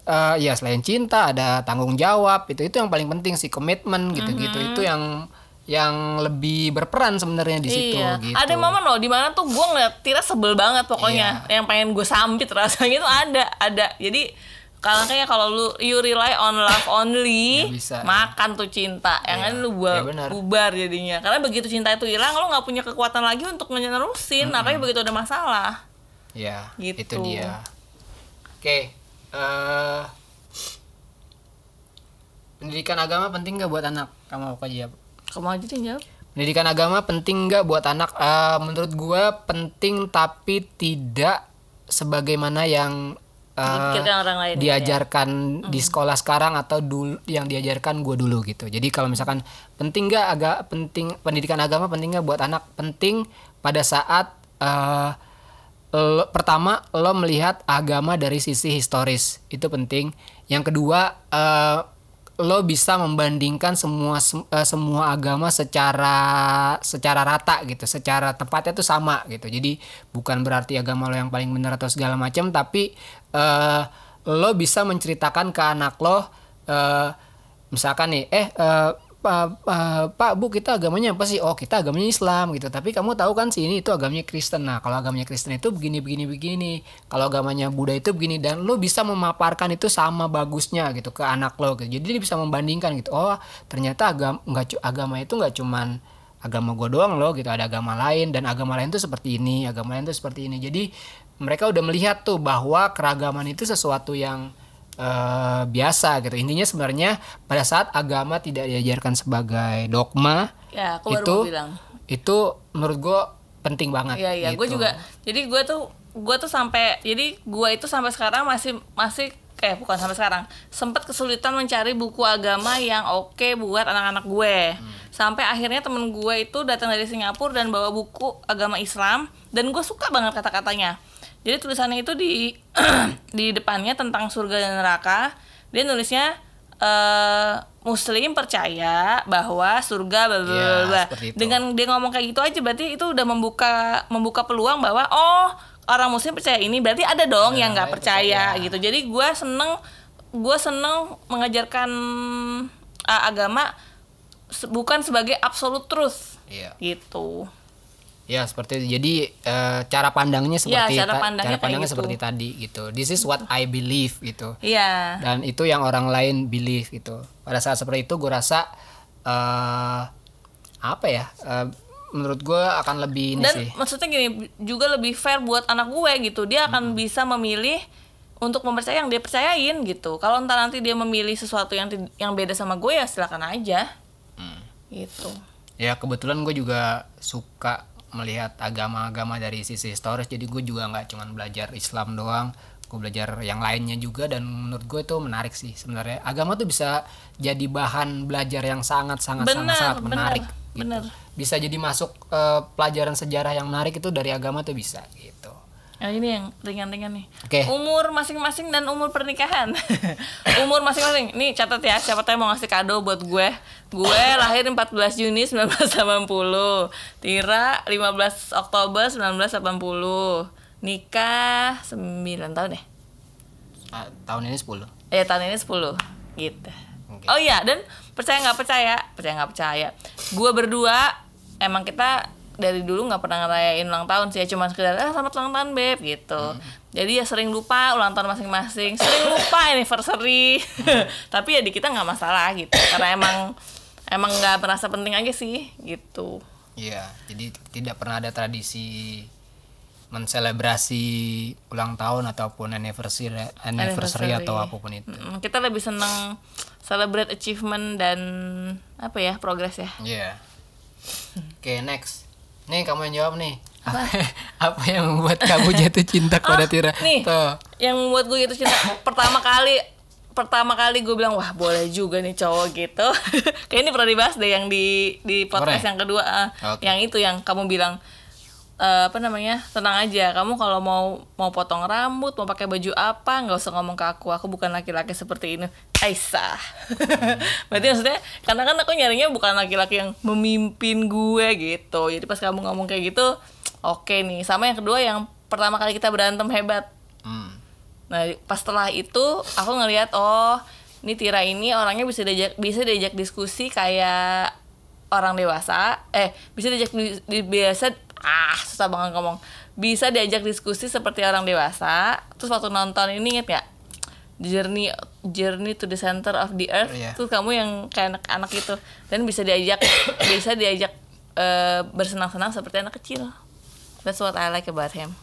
eh, ya selain cinta ada tanggung jawab itu itu yang paling penting sih komitmen gitu-gitu Mm-hmm. itu yang yang lebih berperan sebenarnya di situ Iya. gitu. Ada momen loh di mana tuh gue ngeliat Tira sebel banget pokoknya, Iya. yang pengen gue sambit rasanya itu ada, ada. Jadi kalau kayak kalau lu you rely on love only, Nggak bisa, ya. makan tuh cinta, yang Iya. kan lu bubar, Iya, benar. bubar jadinya. Karena begitu cinta itu hilang, lu nggak punya kekuatan lagi untuk menerusin, apalagi begitu ada masalah. Ya, Gitu. itu dia. Oke, eh pendidikan agama penting nggak buat anak? Kamu apa aja? Kamu aja deh jawab. Pendidikan agama penting nggak buat anak? Eh, menurut gua penting tapi tidak sebagaimana yang Dipikirkan orang lain. gitu ya. diajarkan di sekolah sekarang atau dulu yang diajarkan gue dulu gitu. Jadi kalau misalkan penting nggak agak penting pendidikan agama penting nggak buat anak? Penting pada saat eh, lo- pertama lo melihat agama dari sisi historis itu penting. Yang kedua eh, lo bisa membandingkan semua sem- eh, semua agama secara secara rata gitu, secara tempatnya tuh sama gitu. Jadi bukan berarti agama lo yang paling benar atau segala macam, tapi eh, lo bisa menceritakan ke anak lo eh, misalkan nih eh eh, Pak, eh, Pak Bu kita agamanya apa sih? Oh kita agamanya Islam gitu. Tapi kamu tahu kan sih ini itu agamanya Kristen. Nah kalau agamanya Kristen itu begini begini begini. Kalau agamanya Buddha itu begini dan lo bisa memaparkan itu sama bagusnya gitu ke anak lo. Gitu. Jadi dia bisa membandingkan gitu. Oh ternyata agama nggak agama itu nggak cuman agama gue doang loh gitu. Ada agama lain dan agama lain tuh seperti ini, agama lain tuh seperti ini. Jadi mereka udah melihat tuh bahwa keragaman itu sesuatu yang eh, biasa gitu. Intinya sebenarnya pada saat agama tidak diajarkan sebagai dogma Ya, aku baru itu mau bilang. itu menurut gue penting banget. Iya iya, gue gitu. juga. Jadi gue tuh gue tuh sampai jadi gue itu sampai sekarang masih masih kayak bukan sampai sekarang sempat kesulitan mencari buku agama yang oke buat anak-anak gue. Sampai akhirnya temen gue itu datang dari Singapura dan bawa buku agama Islam dan gue suka banget kata-katanya. Jadi tulisannya itu di di depannya tentang surga dan neraka. Dia nulisnya eh Muslim percaya bahwa surga bla bla Iya, bla. Dengan dia ngomong kayak gitu aja berarti itu udah membuka membuka peluang bahwa oh orang muslim percaya ini berarti ada dong Ada yang nggak percaya, percaya. gitu jadi gue seneng gue seneng mengajarkan uh, agama se- bukan sebagai absolute truth Iya. gitu Ya seperti itu. Jadi eh, cara pandangnya seperti cara ta- pandangnya cara pandangnya gitu. seperti tadi gitu. This is what I believe gitu. iya Dan itu yang orang lain believe gitu. Pada saat seperti itu gue rasa eh apa ya? eh, menurut gue akan lebih ini dan sih. maksudnya gini juga lebih fair buat anak gue gitu dia akan bisa memilih untuk mempercayai yang dia percayain gitu kalau ntar nanti dia memilih sesuatu yang yang beda sama gue ya silakan aja Hmm. gitu Ya kebetulan gue juga suka melihat agama-agama dari sisi historis. Jadi gue juga nggak cuman belajar Islam doang. Gue belajar yang lainnya juga dan menurut gue itu menarik sih sebenarnya. Agama tuh bisa jadi bahan belajar yang sangat sangat sangat Benar, sangat benar, menarik. gitu. benar. Bisa jadi masuk eh, pelajaran sejarah yang menarik itu dari agama tuh bisa gitu. Nah ini yang ringan-ringan nih. Oke. Umur masing-masing dan umur pernikahan. umur masing-masing. Nih catat ya, siapa tahu mau ngasih kado buat gue. Gue lahir 14 Juni 1980. Tira 15 Oktober 1980. Nikah 9 tahun ya? Ah, tahun ini 10. Eh tahun ini 10 gitu. Oke. Oh iya, dan percaya nggak percaya, percaya nggak percaya. Gue berdua emang kita dari dulu nggak pernah ngerayain ulang tahun sih, ya cuma sekedar ah selamat ulang tahun beb gitu. Jadi ya sering lupa ulang tahun masing-masing, sering lupa anniversary. Tapi ya di kita nggak masalah gitu, karena emang emang nggak merasa penting aja sih gitu. Iya, jadi tidak pernah ada tradisi menselebrasi ulang tahun ataupun anniversary anniversary, Anniversary. atau apa pun itu. Kita lebih seneng celebrate achievement dan apa ya progress ya. Iya. Oke, next. Nih kamu yang jawab nih apa, apa yang membuat kamu jatuh cinta kepada Tira nih. tuh yang membuat gue itu cinta pertama kali pertama kali gue bilang wah boleh juga nih cowok gitu kayak ini pernah dibahas deh yang di di podcast Boleh. yang kedua ah. Oke. yang itu yang kamu bilang eh, apa namanya tenang aja. Kamu kalau mau mau potong rambut mau pakai baju apa nggak usah ngomong ke aku. Aku bukan laki-laki seperti ini. Aisyah. Berarti maksudnya karena kan aku nyarinya bukan laki-laki yang memimpin gue gitu. Jadi pas kamu ngomong kayak gitu oke nih. Sama yang kedua yang pertama kali kita berantem hebat. Hmm. Nah, pas setelah itu aku ngelihat oh, ini Tira ini orangnya bisa diajak bisa diajak diskusi kayak orang dewasa. Eh, bisa diajak di, di- biasa ah, susah banget ngomong. Bisa diajak diskusi seperti orang dewasa. Terus waktu nonton ini inget gak? Journey Journey to the Center of the Earth. Iya. Tuh kamu yang kayak anak-anak itu dan bisa diajak bisa diajak eh, bersenang-senang seperti anak kecil. That's what I like about him.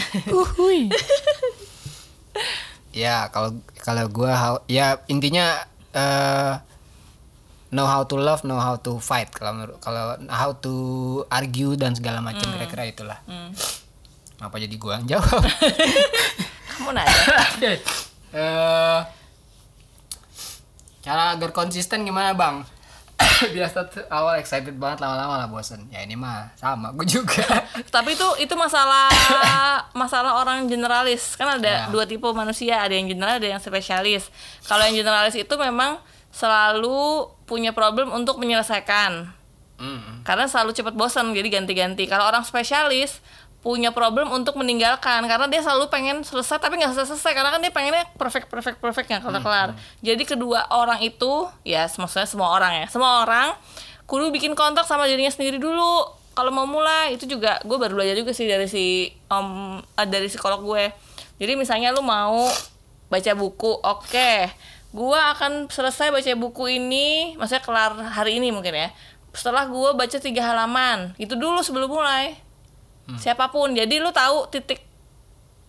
ya kalau kalau gue ya intinya eh know how to love know how to fight. Kalau menurut kalau how to argue dan segala macam kira-kira itulah. Apa jadi gua yang jawab? Kamu nanya. eh cara agar konsisten gimana bang? Biasa tuh awal excited banget lama-lama lah bosen. Ya ini mah sama gue juga. Tapi itu itu masalah masalah orang generalis. Kan ada Ya. dua tipe manusia, ada yang generalis, ada yang spesialis. Kalau yang generalis itu memang selalu punya problem untuk menyelesaikan. Mm, Karena selalu cepat bosan, jadi ganti-ganti. Kalau orang spesialis punya problem untuk meninggalkan karena dia selalu pengen selesai tapi nggak selesai selesai karena kan dia pengennya perfect perfect perfect nggak kelar kelar jadi kedua orang itu ya maksudnya semua orang ya semua orang kudu bikin kontak sama dirinya sendiri dulu. Kalau mau mulai itu juga gue baru belajar juga sih dari si om eh, dari psikolog gue. Jadi misalnya lu mau baca buku oke gue akan selesai baca buku ini maksudnya kelar hari ini mungkin ya. Setelah gue baca tiga halaman itu dulu sebelum mulai. Siapa pun. Jadi lu tahu titik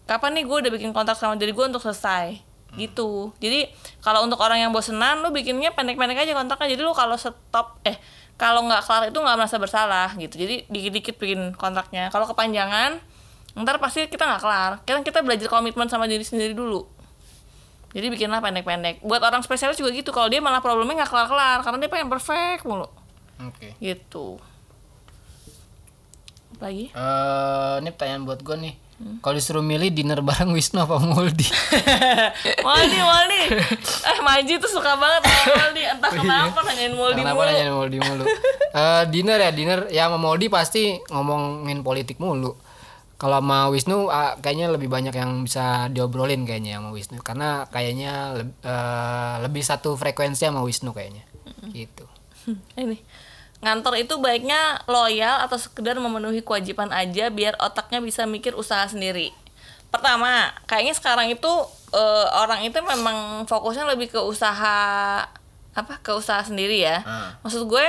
kapan nih gue udah bikin kontak sama diri gue untuk selesai. Gitu. Jadi kalau untuk orang yang bosenan lu bikinnya pendek-pendek aja kontaknya. Jadi lu kalau stop eh kalau nggak kelar itu nggak merasa bersalah gitu. Jadi dikit-dikit bikin kontraknya. Kalau kepanjangan ntar pasti kita nggak kelar. Kita kita belajar komitmen sama diri sendiri dulu jadi bikinlah pendek-pendek buat orang spesialis juga gitu kalau dia malah problemnya nggak kelar-kelar karena dia pengen perfect mulu oke gitu Apa lagi Eh, ini pertanyaan buat gue nih. Kalau disuruh milih dinner bareng Wisnu apa Muldi? Moldi, Moldi. Eh, Maji tuh suka banget sama Moldi. Entah kenapa nanyain Moldi Kenapa mulu. nanya Muldi mulu? Eh, dinner ya dinner ya sama Muldi pasti ngomongin politik mulu. Kalau sama Wisnu ah, kayaknya lebih banyak yang bisa diobrolin kayaknya sama Wisnu karena kayaknya leb- eh, lebih satu frekuensi sama Wisnu kayaknya. Gitu. Ini. Ngantor itu baiknya loyal atau sekedar memenuhi kewajiban aja biar otaknya bisa mikir usaha sendiri. Pertama, kayaknya sekarang itu eh, orang itu memang fokusnya lebih ke usaha apa? Ke usaha sendiri ya. Ah. Maksud gue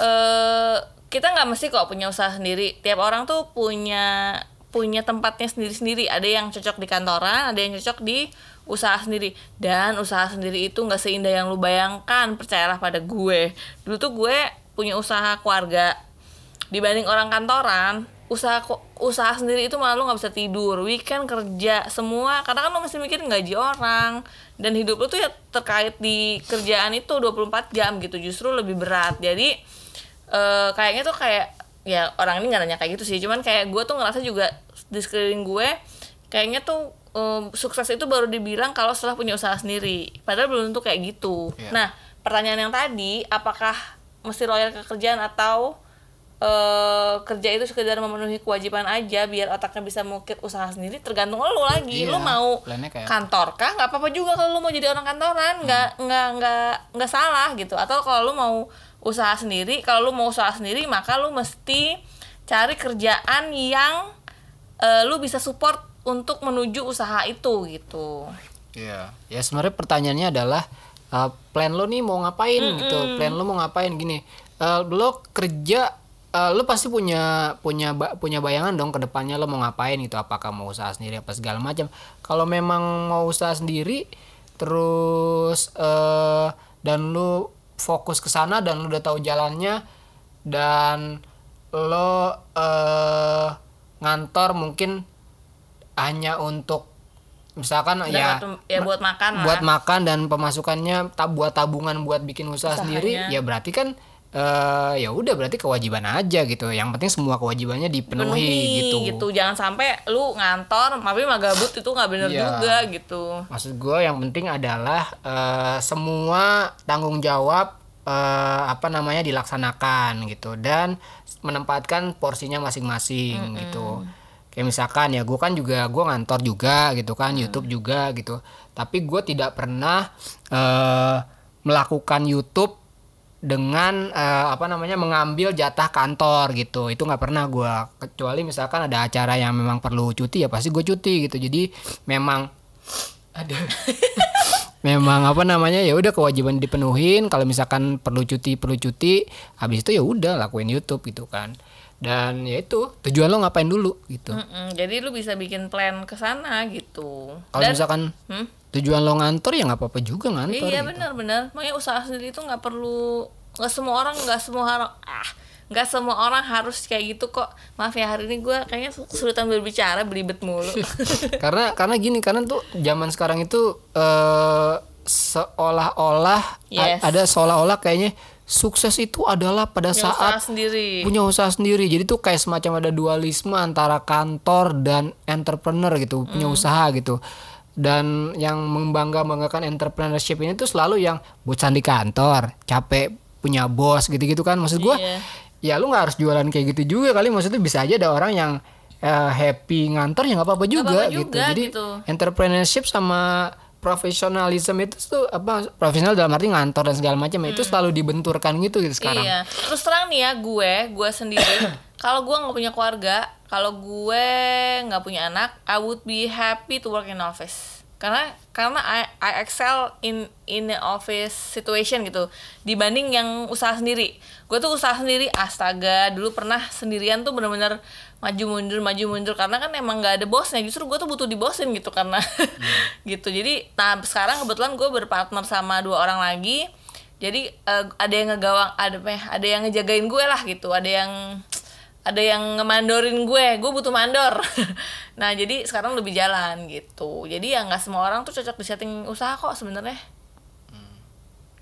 eh kita nggak mesti kok punya usaha sendiri. Tiap orang tuh punya punya tempatnya sendiri-sendiri. Ada yang cocok di kantoran, ada yang cocok di usaha sendiri. Dan usaha sendiri itu nggak seindah yang lu bayangkan. Percayalah pada gue. Dulu tuh gue punya usaha keluarga. Dibanding orang kantoran, usaha usaha sendiri itu malah lu nggak bisa tidur, weekend kerja semua. Karena kan lu mesti mikirin gaji orang dan hidup lu tuh ya terkait di kerjaan itu 24 jam gitu. Justru lebih berat. Jadi eh kayaknya tuh kayak ya orang ini nggak nanya kayak gitu sih. Cuman kayak gue tuh ngerasa juga di sekeliling gue kayaknya tuh em, sukses itu baru dibilang kalau setelah punya usaha sendiri. Padahal belum tentu kayak gitu. Iya. nah pertanyaan yang tadi apakah mesti loyal ke kerjaan atau eh kerja itu sekedar memenuhi kewajiban aja biar otaknya bisa mengukir usaha sendiri tergantung lo lagi. Iya, lo mau kayak- kantor kah? Nggak apa-apa juga kalau lo mau jadi orang kantoran. Nggak nggak nggak nggak salah gitu. Atau kalau lo mau usaha sendiri kalau lo mau usaha sendiri maka lo mesti cari kerjaan yang eh, lo bisa support untuk menuju usaha itu gitu Iya. Ya sebenarnya pertanyaannya adalah uh, plan lo nih mau ngapain gitu. Plan lo mau ngapain gini. Uh, lo kerja uh, lo pasti punya punya ba- punya bayangan dong ke depannya lo mau ngapain gitu. Apakah mau usaha sendiri apa segala macam. Kalau memang mau usaha sendiri terus uh, dan lo fokus ke sana dan lo udah tahu jalannya dan lo eh ngantor mungkin hanya untuk misalkan Dan ya ya buat makan lah. buat makan dan pemasukannya tab buat tabungan buat bikin usaha sendiri ya berarti kan eh ya udah berarti kewajiban aja gitu. Yang penting semua kewajibannya dipenuhi penuhi gitu. jangan sampai lu ngantor tapi mah gabut itu nggak bener Iya. juga gitu. Maksud gue yang penting adalah eh, semua tanggung jawab eh, apa namanya dilaksanakan gitu. Dan menempatkan porsinya masing-masing gitu. Kayak misalkan ya gue kan juga gue ngantor juga gitu kan YouTube juga gitu. Tapi gue tidak pernah eh, melakukan YouTube dengan eh, apa namanya mengambil jatah kantor gitu. Itu nggak pernah gue kecuali misalkan ada acara yang memang perlu cuti ya pasti gue cuti gitu. Jadi memang ada memang apa namanya ya udah kewajiban dipenuhin. Kalau misalkan perlu cuti perlu cuti habis itu ya udah lakuin YouTube gitu kan. Dan ya itu tujuan lo ngapain dulu gitu. Mm-mm, jadi lu bisa bikin plan ke sana gitu. Kalau misalkan Hmm? Tujuan lo ngantor ya nggak apa-apa juga ngantor iya gitu. benar-benar makanya usaha sendiri itu nggak perlu nggak semua orang nggak semua orang ah nggak semua orang harus kayak gitu kok maaf ya hari ini gue kayaknya kesulitan berbicara belibet mulu karena karena gini karena tuh zaman sekarang itu eh seolah-olah Yes. ada seolah-olah kayaknya sukses itu adalah pada Punya saat usaha sendiri punya usaha sendiri jadi tuh kayak semacam ada dualisme antara kantor dan entrepreneur gitu punya Hmm. usaha gitu dan yang membangga banggakan entrepreneurship ini tuh selalu yang bosan di kantor capek punya bos gitu-gitu kan maksud gua Iya. ya lu nggak harus jualan kayak gitu juga kali maksudnya bisa aja ada orang yang eh, happy ngantor ya nggak apa-apa juga, apa-apa gitu juga, jadi gitu. entrepreneurship sama profesionalisme itu tuh apa profesional dalam arti ngantor dan segala macam ya itu selalu dibenturkan gitu gitu sekarang Iya. Terus terang nih ya gue, gue sendiri. kalau gue nggak punya keluarga, kalau gue nggak punya anak, I would be happy to work in office. Karena karena I, I excel in in the office situation gitu. Dibanding yang usaha sendiri. Gue tuh usaha sendiri, astaga, dulu pernah sendirian tuh bener-bener maju mundur maju mundur. Karena kan emang nggak ada bosnya. Justru gue tuh butuh dibosin gitu karena gitu. Jadi nah sekarang kebetulan gue berpartner sama dua orang lagi. Jadi eh, ada yang ngegawang ada apa ada yang ngejagain gue lah gitu. Ada yang ada yang ngemandorin gue gue butuh mandor nah jadi sekarang lebih jalan gitu jadi ya nggak semua orang tuh cocok di setting usaha kok sebenarnya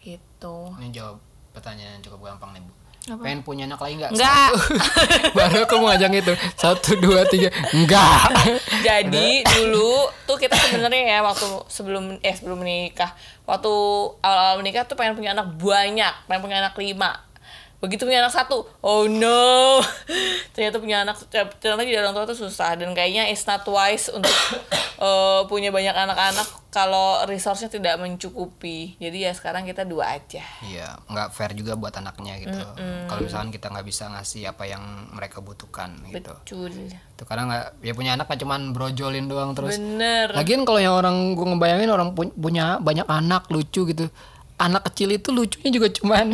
gitu Ini jawab pertanyaan yang cukup gampang nih bu. Apa? Pengen punya anak lagi nggak? Enggak. Satu. Baru aku mau ngajak itu. Satu dua tiga. Enggak. Jadi dulu tuh kita sebenarnya ya waktu sebelum eh sebelum menikah, waktu awal-awal menikah tuh pengen punya anak banyak, pengen punya anak lima. Begitu punya anak satu, oh no, ternyata punya anak ternyata jadi orang tua tuh susah dan kayaknya it's not wise untuk eh, punya banyak anak-anak kalau resource-nya tidak mencukupi. Jadi ya sekarang kita dua aja. Iya, nggak fair juga buat anaknya gitu. Kalau misalkan kita nggak bisa ngasih apa yang mereka butuhkan gitu. Betul. Itu karena nggak ya punya anak kan cuman brojolin doang terus. Bener. Lagian kalau yang orang gue ngebayangin orang pu- punya banyak anak lucu gitu. Anak kecil itu lucunya juga cuman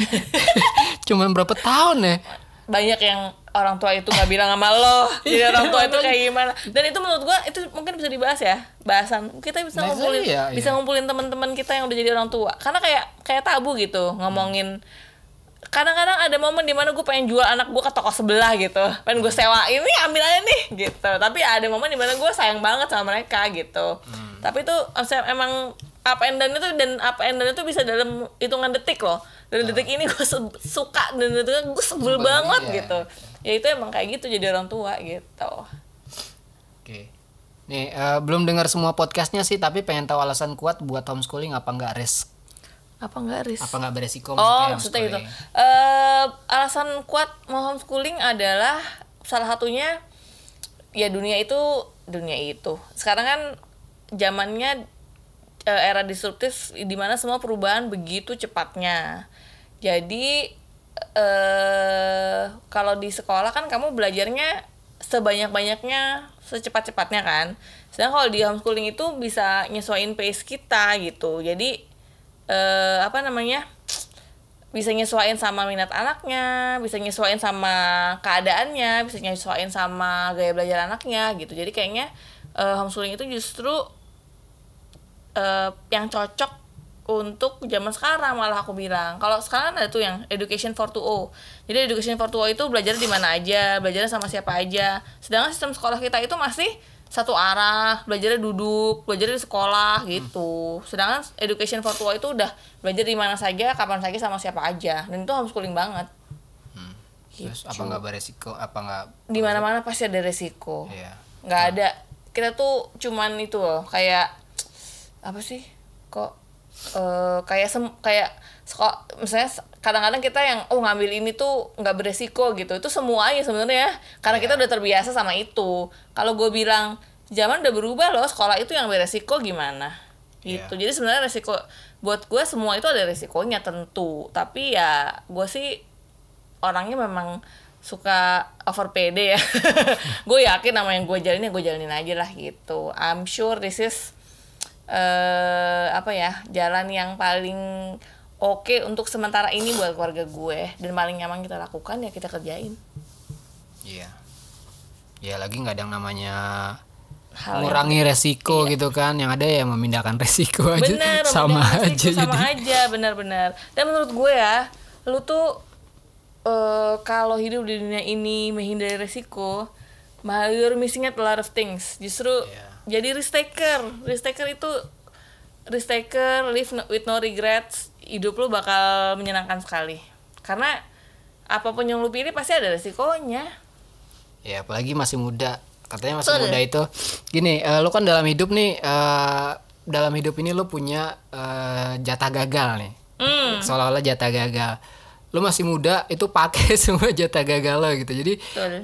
cuman berapa tahun ya? banyak yang orang tua itu nggak bilang sama lo. Jadi orang tua itu kayak gimana. Dan itu menurut gua itu mungkin bisa dibahas ya bahasan. Kita bisa Nah, ngumpulin iya, bisa iya. ngumpulin teman-teman kita yang udah jadi orang tua. Karena kayak kayak tabu gitu ngomongin. Kadang-kadang ada momen di mana gue pengen jual anak gue ke toko sebelah gitu. Pengen gue sewain nih ambil aja nih gitu. Tapi ada momen di mana gue sayang banget sama mereka gitu. Tapi itu emang up and down itu dan up and down itu bisa dalam hitungan detik loh dan detik ini gue suka dan detik gue sebel banget iya. gitu ya itu emang kayak gitu jadi orang tua gitu Oke. Nih, eh, belum dengar semua podcastnya sih, tapi pengen tahu alasan kuat buat homeschooling apa nggak risk? apa enggak ris Apa nggak beresiko Oh, maksudnya gitu. Eh, alasan kuat mau homeschooling adalah salah satunya ya dunia itu dunia itu. Sekarang kan zamannya era disruptif di mana semua perubahan begitu cepatnya. Jadi eh kalau di sekolah kan kamu belajarnya sebanyak-banyaknya secepat-cepatnya kan. Sedangkan kalau di homeschooling itu bisa nyesuaiin pace kita gitu. Jadi eh apa namanya bisa nyesuaiin sama minat anaknya, bisa nyesuaiin sama keadaannya, bisa nyesuaiin sama gaya belajar anaknya gitu. Jadi kayaknya eh, homeschooling itu justru eh, yang cocok untuk zaman sekarang malah aku bilang. Kalau sekarang ada tuh yang education for 2O jadi education for 2O itu belajar di mana aja belajar sama siapa aja. Sedangkan sistem sekolah kita itu masih satu arah belajarnya duduk belajar di sekolah gitu. Sedangkan education for 2O itu udah belajar di mana saja kapan saja sama siapa aja. Dan itu homeschooling banget. Terus apa nggak beresiko? Apa nggak? di mana mana pasti ada resiko. Iya. nggak ada. Kita tuh cuman itu loh kayak apa sih? Kok eh kayak sem kayak sekolah misalnya kadang-kadang kita yang oh ngambil ini tuh nggak beresiko gitu. Itu semua aja sebenarnya. Karena kita udah terbiasa sama itu. Kalau gue bilang zaman udah berubah loh sekolah itu yang beresiko gimana? Gitu. Jadi sebenarnya resiko buat gue semua itu ada resikonya tentu. Tapi ya gue sih orangnya memang suka over pede ya. Gue yakin sama yang gue jalanin gue jalanin aja lah gitu. I'm sure this is eh apa ya jalan yang paling oke untuk sementara ini buat keluarga gue dan paling nyaman kita lakukan ya kita kerjain Iya. Ya lagi nggak ada yang namanya hal yang resiko gitu kan. Yang ada ya memindahkan resiko aja. bener sama aja sama jadi. aja benar-benar dan menurut gue ya lu tuh eh kalau hidup di dunia ini menghindari resiko mah you're missing out a lot of things justru Iya. Jadi risk taker risk taker itu risk taker live no- with no regrets hidup lu bakal menyenangkan sekali karena apa pun yang lu pilih pasti ada resikonya Ya apalagi masih muda. Katanya masih Betul. muda itu. Gini, eh, lu kan dalam hidup nih eh, dalam hidup ini lu punya eh, jatah gagal nih. hmm Seolah-olah jatah gagal. Lu masih muda itu pakai semua jatah gagal lo gitu. Jadi betul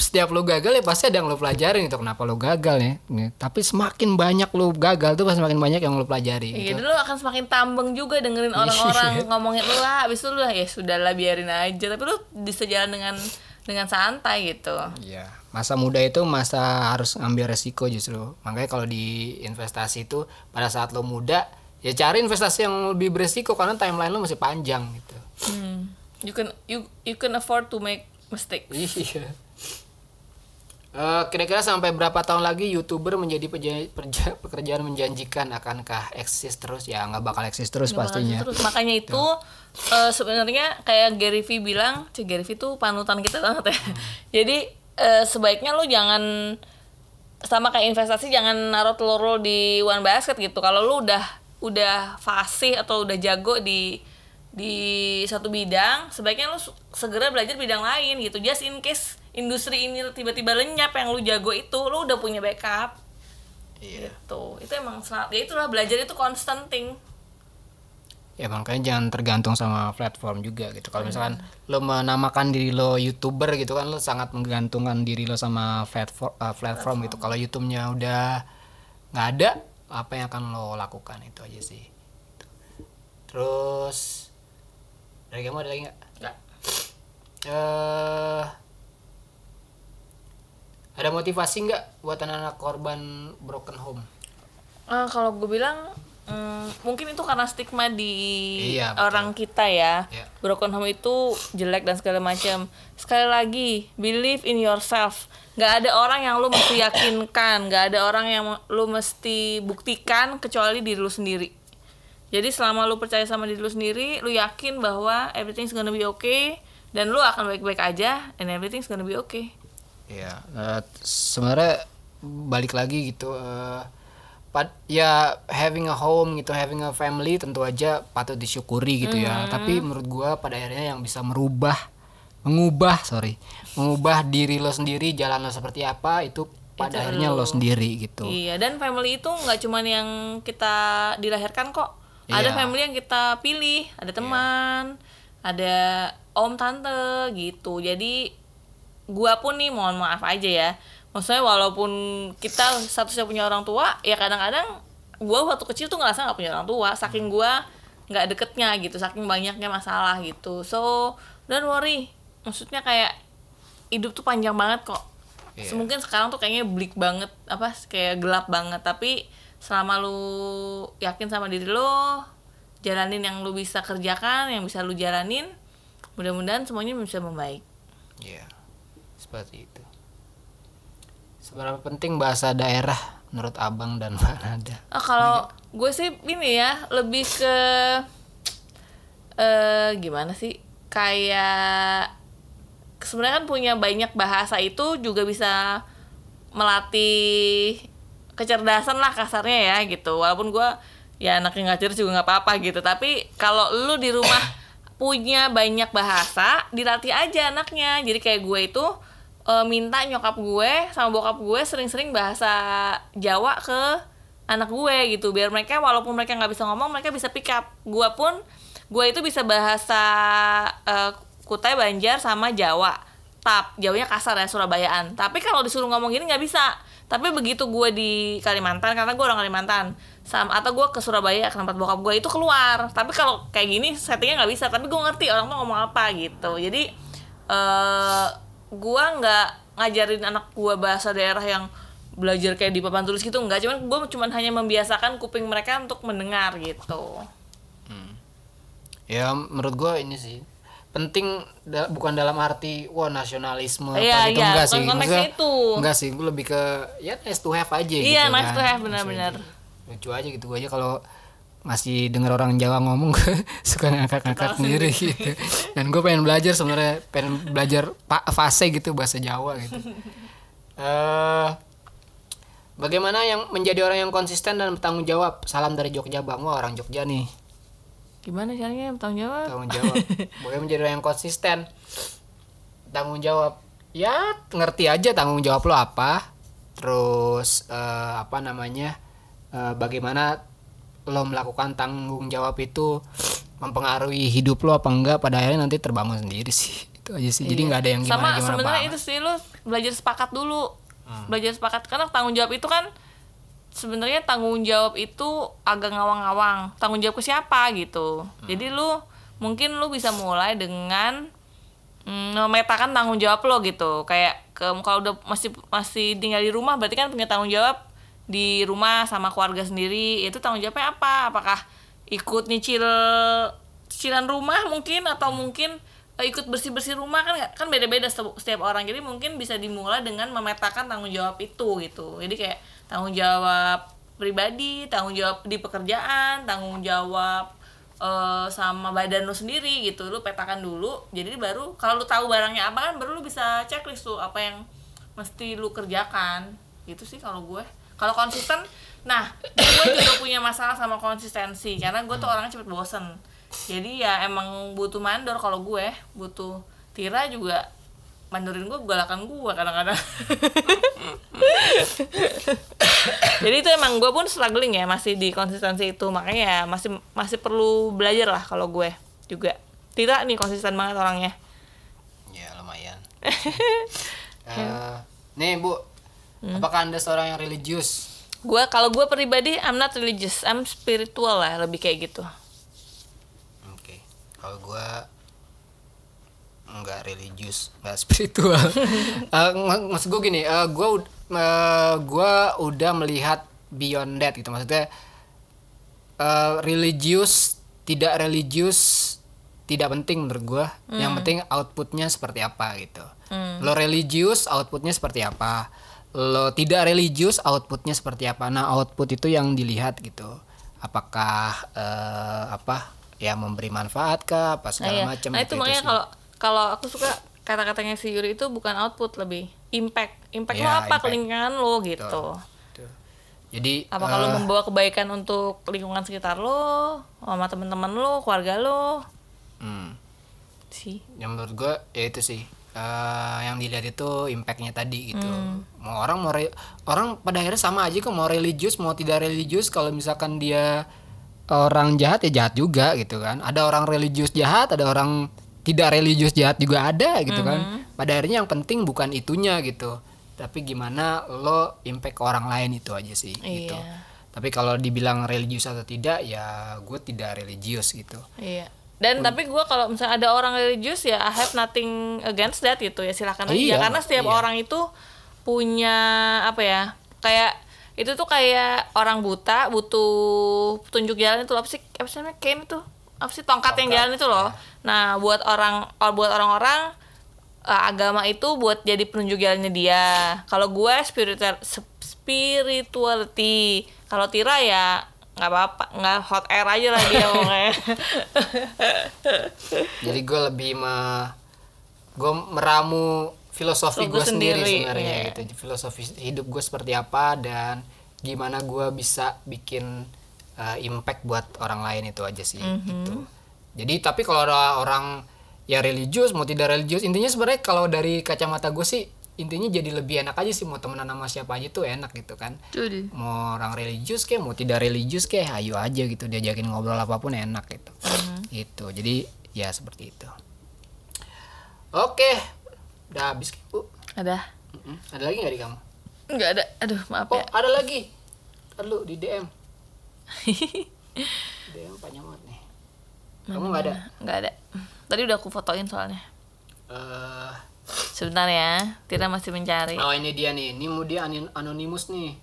setiap lu gagal ya pasti ada yang lu pelajarin gitu kenapa lu gagal ya tapi semakin banyak lu gagal tuh pasti semakin banyak yang lu pelajari Iya, gitu. dulu akan semakin tambeng juga dengerin orang-orang ngomongin lu lah, abis itu lu ya sudahlah biarin aja. Tapi lu bisa jalan dengan dengan santai gitu. Iya. Masa muda itu masa harus ngambil resiko justru. Makanya kalau di investasi itu pada saat lo muda ya cari investasi yang lebih beresiko karena timeline lo masih panjang gitu. Hmm. You can you you can afford to make mistake. Iya. Eh, kira-kira sampai berapa tahun lagi youtuber menjadi peja- perja- pekerjaan menjanjikan akankah eksis terus ya nggak bakal eksis terus pastinya Terus makanya itu eh, sebenarnya kayak Gary V bilang, si Gary V itu panutan kita banget ya. Jadi eh, sebaiknya lu jangan sama kayak investasi jangan naruh telur lu di one basket gitu. Kalau lu udah udah fasih atau udah jago di di satu bidang, sebaiknya lu su- segera belajar bidang lain gitu. Just in case industri ini tiba-tiba lenyap yang lu jago itu, lu udah punya backup. Iya. Gitu. Itu emang sel- ya itulah belajar itu constant thing. ya makanya jangan tergantung sama platform juga gitu. Kalau misalkan lo menamakan diri lo youtuber gitu kan lo sangat menggantungkan diri lo sama platform uh, platform gitu. Kalau youtube-nya udah nggak ada apa yang akan lo lakukan? Itu aja sih. Terus dari kamu ada lagi nggak? Nggak. eh ada motivasi nggak buat anak-anak korban broken home Ah, kalau gue bilang mm, mungkin itu karena stigma di Iya, betul. orang kita ya. Iya. Broken home itu jelek dan segala macam. Sekali lagi, believe in yourself. Gak ada orang yang lu mesti yakinkan, gak ada orang yang lu mesti buktikan kecuali diri lu sendiri. Jadi selama lu percaya sama diri lu sendiri, lu yakin bahwa everything's gonna be okay dan lu akan baik-baik aja and everything's gonna be okay. Iya, eh, sebenarnya balik lagi gitu. pad- ya having a home gitu, having a family tentu aja patut disyukuri gitu ya. Tapi menurut gua pada akhirnya yang bisa merubah, mengubah, sorry, mengubah diri lo sendiri, jalan lo seperti apa itu pada Itu akhirnya lo sendiri gitu. Iya, dan family itu nggak cuman yang kita dilahirkan kok. Ada Iya. family yang kita pilih, ada teman, ada om tante gitu. Jadi gua pun nih mohon maaf aja ya. Maksudnya walaupun kita satu-satunya punya orang tua, ya kadang-kadang gua waktu kecil tuh ngerasa nggak punya orang tua, saking gua nggak deketnya gitu, saking banyaknya masalah gitu. So don't worry, maksudnya kayak hidup tuh panjang banget kok. Iya. Mungkin sekarang tuh kayaknya bleak banget, apa kayak gelap banget. Tapi selama lu yakin sama diri lu, jalanin yang lu bisa kerjakan, yang bisa lu jalanin, mudah-mudahan semuanya bisa membaik. Iya, seperti itu. Seberapa penting bahasa daerah menurut abang dan mbak Ah, kalau gue sih ini ya lebih ke eh gimana sih? Kayak sebenarnya kan punya banyak bahasa itu juga bisa melatih kecerdasan lah kasarnya ya gitu. Walaupun gue ya anaknya nggak cerdas juga nggak apa-apa gitu. Tapi kalau lu di rumah punya banyak bahasa dilatih aja anaknya. Jadi kayak gue itu eh, minta nyokap gue sama bokap gue sering-sering bahasa Jawa ke anak gue gitu. Biar mereka walaupun mereka nggak bisa ngomong mereka bisa pick up. Gue pun gue itu bisa bahasa eh, Kutai Banjar sama Jawa. Tap Jawanya kasar ya Surabayaan. Tapi kalau disuruh ngomong gini nggak bisa. Tapi begitu gue di Kalimantan karena gue orang Kalimantan sama atau gue ke Surabaya ke tempat bokap gue itu keluar. Tapi kalau kayak gini settingnya nggak bisa tapi gue ngerti orang tuh ngomong apa gitu. Jadi eh gue nggak ngajarin anak gue bahasa daerah yang belajar kayak di papan tulis gitu nggak cuman gue cuman hanya membiasakan kuping mereka untuk mendengar gitu ya menurut gue ini sih penting da- bukan dalam arti wah nasionalisme apa gitu iya, enggak sih Maksudnya, itu. enggak sih gue lebih ke ya nice to have aja gitu Iya, nice kan. to have, benar-benar. lucu aja gitu gue aja kalau masih dengar orang Jawa ngomong gue suka ngakak-ngakak sendiri gitu. Dan gue pengen belajar sebenarnya pengen belajar pak fase gitu bahasa Jawa gitu. Eh bagaimana yang menjadi orang yang konsisten dan bertanggung jawab? Salam dari Jogja bang. Wah orang Jogja nih. Gimana caranya bertanggung jawab? Tanggung jawab. Boleh menjadi orang yang konsisten. Tanggung jawab. Ya ngerti aja tanggung jawab lo apa. Terus eh, apa namanya eh, bagaimana lo melakukan tanggung jawab itu mempengaruhi hidup lo apa enggak pada akhirnya nanti terbangun sendiri sih. Itu aja sih. Jadi nggak ada yang gimana sama gimana sebenarnya itu sih lu belajar sepakat dulu. Belajar sepakat karena tanggung jawab itu kan sebenarnya tanggung jawab itu agak ngawang-ngawang. Tanggung jawab ke siapa gitu. Jadi lu mungkin lu bisa mulai dengan mm, memetakan tanggung jawab lo gitu. Kayak ke kalau udah masih masih tinggal di rumah berarti kan punya tanggung jawab di rumah sama keluarga sendiri itu tanggung jawabnya apa? Apakah ikut nyicil cicilan rumah mungkin atau mungkin eh, ikut bersih bersih rumah? Kan kan beda beda setiap orang. Jadi mungkin bisa dimulai dengan memetakan tanggung jawab itu gitu. Jadi kayak tanggung jawab pribadi tanggung jawab di pekerjaan tanggung jawab eh, sama badan lu sendiri gitu. Lu petakan dulu jadi baru kalau lu tahu barangnya apa kan baru lu bisa checklist tuh apa yang mesti lu kerjakan. Gitu sih kalau gue kalau konsisten nah gue juga punya masalah sama konsistensi karena gue tuh orangnya cepet bosen. Jadi ya emang butuh mandor kalau gue butuh Tira juga mandorin gue galakan gue kadang-kadang. Jadi itu emang gue pun struggling ya masih di konsistensi itu. Makanya ya masih masih perlu belajar lah kalau gue juga. Tira nih konsisten banget orangnya. Ya lumayan. Eh, nih bu apakah anda seorang yang religius gue kalau gue pribadi I'm not religious I'm spiritual lah lebih kayak gitu Oke, kalau gua nggak religius, nggak spiritual. Mak- maksud gue gini, eh, gua ud- eh, gua udah melihat beyond that gitu. Maksudnya eh, religius, tidak religius tidak penting menurut gua. Yang penting outputnya seperti apa gitu. Lo religius, outputnya seperti apa. Lo tidak religius, outputnya seperti apa. Nah output itu yang dilihat gitu. Apakah eh, apa ya memberi manfaat kah, apa Nah, segala iya. macam. nah gitu, itu makanya kalau kalau aku suka kata-katanya si Yuri itu bukan output lebih impact impact lo Iya, apa ke impact. lingkungan lo gitu. Jadi apa kalau eh, membawa kebaikan untuk lingkungan sekitar lo sama teman-teman lo keluarga lo hmm, sih yang menurut gue ya itu sih eh, yang dilihat itu impactnya tadi gitu. Hmm. mau orang mau re- orang pada akhirnya sama aja kok mau religius mau tidak religius kalau misalkan dia orang jahat ya jahat juga gitu kan. Ada orang religius jahat ada orang tidak religius jahat juga ada gitu Hmm. kan pada akhirnya yang penting bukan itunya gitu. Tapi gimana lo impact ke orang lain itu aja sih gitu. Iya. tapi kalau dibilang religius atau tidak ya gue tidak religius gitu. Iya dan tapi gue kalau misalnya ada orang religius ya I have nothing against that gitu ya silakan aja. Iya, karena setiap iya. orang itu punya apa ya kayak itu tuh kayak orang buta butuh petunjuk jalan itu loh, apa sih apa sih namanya cane itu? Apa sih tongkat, yang Tongkat, jalan itu loh. nah buat orang or- buat orang-orang eh, agama itu buat jadi penunjuk jalannya dia. Kalau gue spiritual sp- spirituality. Kalau Tira ya nggak apa-apa nggak hot air aja lah dia ngomongnya jadi gue lebih me gue meramu filosofi Lo gue sendiri, sendiri, sebenarnya iya. gitu filosofi hidup gue seperti apa dan gimana gue bisa bikin uh, impact buat orang lain itu aja sih Mhm. gitu jadi tapi kalau ada orang ya religius mau tidak religius intinya sebenarnya kalau dari kacamata gue sih intinya jadi lebih enak aja sih mau temenan sama siapa aja tuh enak gitu kan. Mau orang religius kayak mau tidak religius kayak ayo aja gitu diajakin ngobrol apa pun enak gitu. Gitu jadi ya seperti itu. Oke udah habis bu? Ada. Mm-mm. ada lagi nggak di kamu? Nggak ada. Aduh maaf oh ya. ada lagi. Lu di dm dm panjang banget nih. Kamu nggak ada? Nggak ada. Tadi udah aku fotoin soalnya. Eh, sebentar ya Tira masih mencari. Oh ini dia nih. Ini mau dia anonimus nih.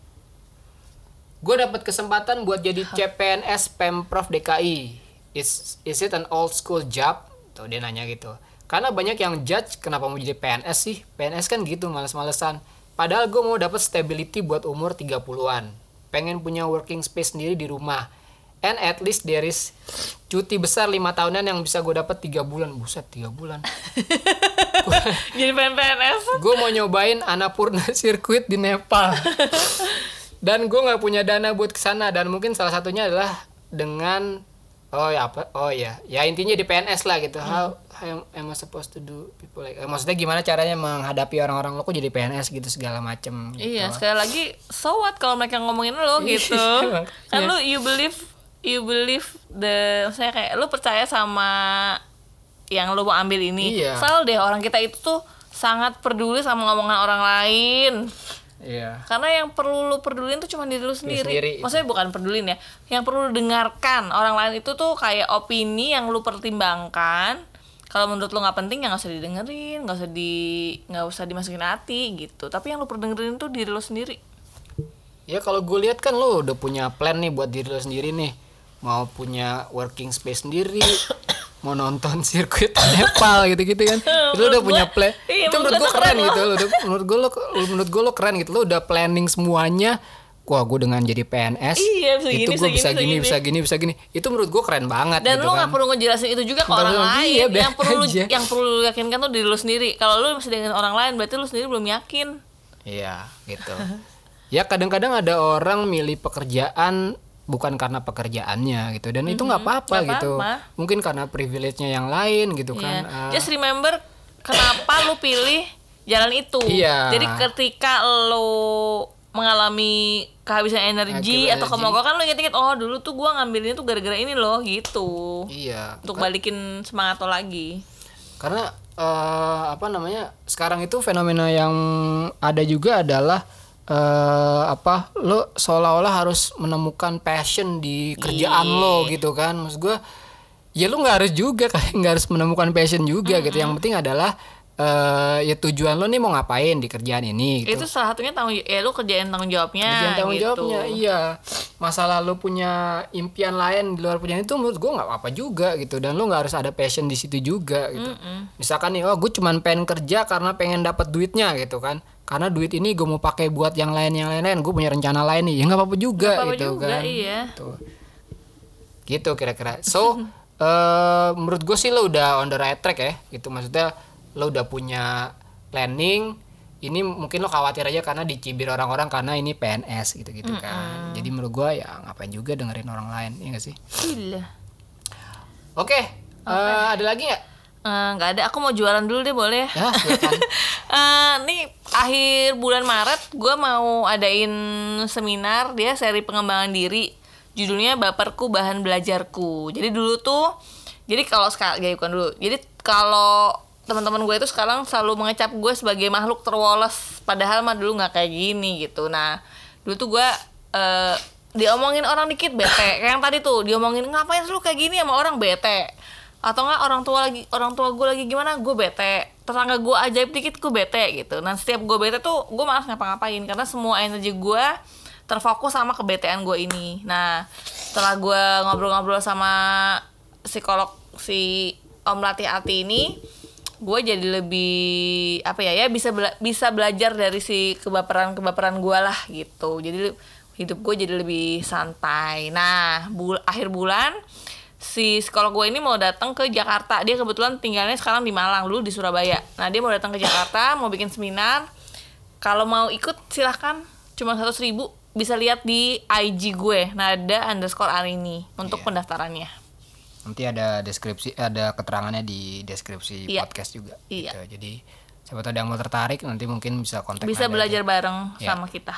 Gue dapat kesempatan buat jadi CPNS pemprov DKI is is it an old school job? Tuh dia nanya gitu. Karena banyak yang judge kenapa mau jadi PNS sih. PNS kan gitu males-malesan. Padahal gue mau dapat stability buat umur 30-an pengen punya working space sendiri di rumah and at least there is cuti besar lima tahunan yang bisa gue dapat tiga bulan. Buset tiga bulan. Jadi PNS gue mau nyobain Annapurna sirkuit di Nepal. Dan gue nggak punya dana buat ke sana dan mungkin salah satunya adalah dengan oh ya apa oh ya. Ya intinya di PNS lah gitu. How, how am I supposed to do people like eh, maksudnya gimana caranya menghadapi orang-orang lo? Kok jadi PNS gitu segala macem gitu. Iya, sekali lagi so what kalau mereka ngomongin lo gitu. Iya. kan lu you believe you believe the saya kayak lu percaya sama yang lu mau ambil ini. Iya. Selalu deh orang kita itu tuh sangat peduli sama ngomongan orang lain. iya Karena yang perlu lu pedulin tuh cuma diri lu sendiri. sendiri, Maksudnya bukan pedulin ya. Yang perlu lu dengarkan orang lain itu tuh kayak opini yang lu pertimbangkan. Kalau menurut lu nggak penting ya nggak usah didengerin, nggak usah di nggak usah dimasukin hati gitu. Tapi yang lu perlu dengerin tuh diri lu sendiri. ya kalau gue lihat kan lo udah punya plan nih buat diri lo sendiri nih mau punya working space sendiri mau nonton sirkuit Nepal gitu-gitu kan itu lo udah punya plan iya, itu menurut gue gua keren keren gitu lo udah menurut gue lo menurut gue lo keren gitu lo udah planning semuanya wah gue dengan jadi PNS Iya, bisa itu gue bisa bisa gini, gini bisa gini bisa gini itu menurut gue keren banget Dan gitu lu kan nggak perlu ngejelasin itu juga ke orang lain. iya, yang perlu lu, aja. yang perlu lu yakinkan tuh diri lu sendiri. Kalau lu masih dengan orang lain berarti lu sendiri belum yakin. Iya, gitu. ya kadang-kadang ada orang milih pekerjaan bukan karena pekerjaannya gitu dan itu nggak apa-apa gitu. apa-apa. Mungkin karena privilege-nya yang lain gitu Iya. kan. Ah, Just remember kenapa lu pilih jalan itu. Iya. Jadi ketika lu mengalami kehabisan energi atau kemogokan lu inget-inget oh dulu tuh gua ngambil ini tuh gara-gara ini loh gitu. iya. Untuk balikin semangat lo lagi. Karena eh, apa namanya? Sekarang itu fenomena yang ada juga adalah eh apa lo seolah-olah harus menemukan passion di kerjaan lo gitu kan. Maksud gue ya lo nggak harus juga kayak nggak harus menemukan passion juga gitu. Yang penting adalah eh ya tujuan lo nih mau ngapain di kerjaan ini gitu. Itu salah satunya tanggung ya lu kerjain tanggung jawabnya Kerjaan tanggung gitu. jawabnya iya. Masalah lo punya impian lain di luar punya itu menurut gue nggak apa-apa juga gitu. Dan lo nggak harus ada passion di situ juga gitu. Misalkan nih oh gue cuman pengen kerja karena pengen dapat duitnya gitu kan karena duit ini gue mau pakai buat yang lain yang lain-lain. Gue punya rencana lain nih. Ya nggak apa-apa juga Nggak apa-apa gitu juga, kan. iya. Tuh. gitu kira-kira. So eh menurut gue sih lo udah on the right track ya. Gitu maksudnya lo udah punya planning. Ini mungkin lo khawatir aja karena dicibir orang-orang karena ini PNS gitu-gitu kan. Jadi menurut gue ya ngapain juga dengerin orang lain ya gak sih? Gila. oke. eh, ada lagi nggak Eh, nggak ada. Aku mau jualan dulu deh boleh ya? Ya silakan. Eh, nih akhir bulan Maret gue mau adain seminar dia seri pengembangan diri. Judulnya baperku bahan belajarku. Jadi dulu tuh jadi kalau sekarang ya bukan dulu. Jadi kalau teman-teman gue itu sekarang selalu mengecap gue sebagai makhluk terwoles. Padahal mah dulu nggak kayak gini gitu. Nah dulu tuh gue eh, diomongin orang dikit bete. Kayak yang tadi tuh diomongin ngapain lu kayak gini sama orang? Bete atau enggak orang tua lagi orang tua gue lagi gimana? Gue bete. Tetangga gue ajaib dikit gue bete gitu. Nah setiap gue bete tuh gue malas ngapa-ngapain. Karena semua energi gue terfokus sama kebetean gue ini. Nah setelah gue ngobrol-ngobrol sama psikolog si Om Latih Ati ini gue jadi lebih apa ya ya bisa bela- bisa belajar dari si kebaperan kebaperan gue lah gitu. Jadi hidup gue jadi lebih santai. Nah bul akhir bulan si sekolah gue ini mau datang ke Jakarta dia kebetulan tinggalnya sekarang di Malang dulu di Surabaya nah dia mau datang ke Jakarta mau bikin seminar kalau mau ikut silahkan cuma seratus ribu bisa lihat di IG gue nada underscore arini untuk Iya. pendaftarannya Nanti ada deskripsi, ada keterangannya di deskripsi Iya. podcast juga. Iya. Gitu. Jadi siapa tahu ada yang mau tertarik nanti mungkin bisa kontak. bisa belajar aja. bareng Ya. sama kita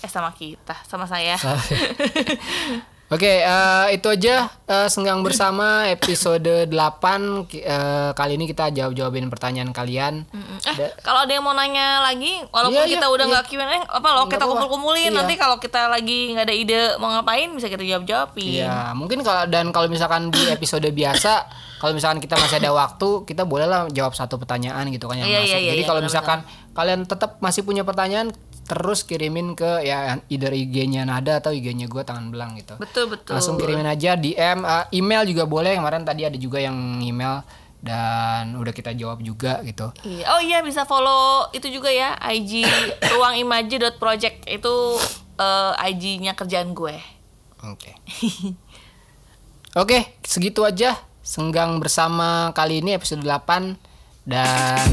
eh sama kita sama saya Oke, eh, itu aja eh, senggang bersama episode 8 Ki- eh, kali ini kita jawab-jawabin pertanyaan kalian. eh Da- kalau ada yang mau nanya lagi walaupun Iya, kita iya, udah iya. nggak Q&A apa loh kita kumpul-kumpulin Iya. nanti kalau kita lagi nggak ada ide mau ngapain bisa kita jawab-jawabin Iya, mungkin kalau dan kalau misalkan di episode biasa, kalau misalkan kita masih ada waktu, kita bolehlah jawab satu pertanyaan gitu kan yang Iya, masuk. iya, iya, Jadi iya, kalau misalkan kalian tetap masih punya pertanyaan, terus kirimin ke ya either IG-nya Nada atau IG-nya gue tangan belang gitu. betul betul Langsung kirimin aja DM, eh, email juga boleh. Kemarin tadi ada juga yang email dan udah kita jawab juga gitu. Iya. Oh iya bisa follow itu juga ya IG ruangimaji.project itu eh, IG-nya kerjaan gue. Oke. Oke, segitu aja senggang bersama kali ini episode 8 dan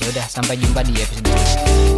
ya udah sampai jumpa di episode selanjutnya.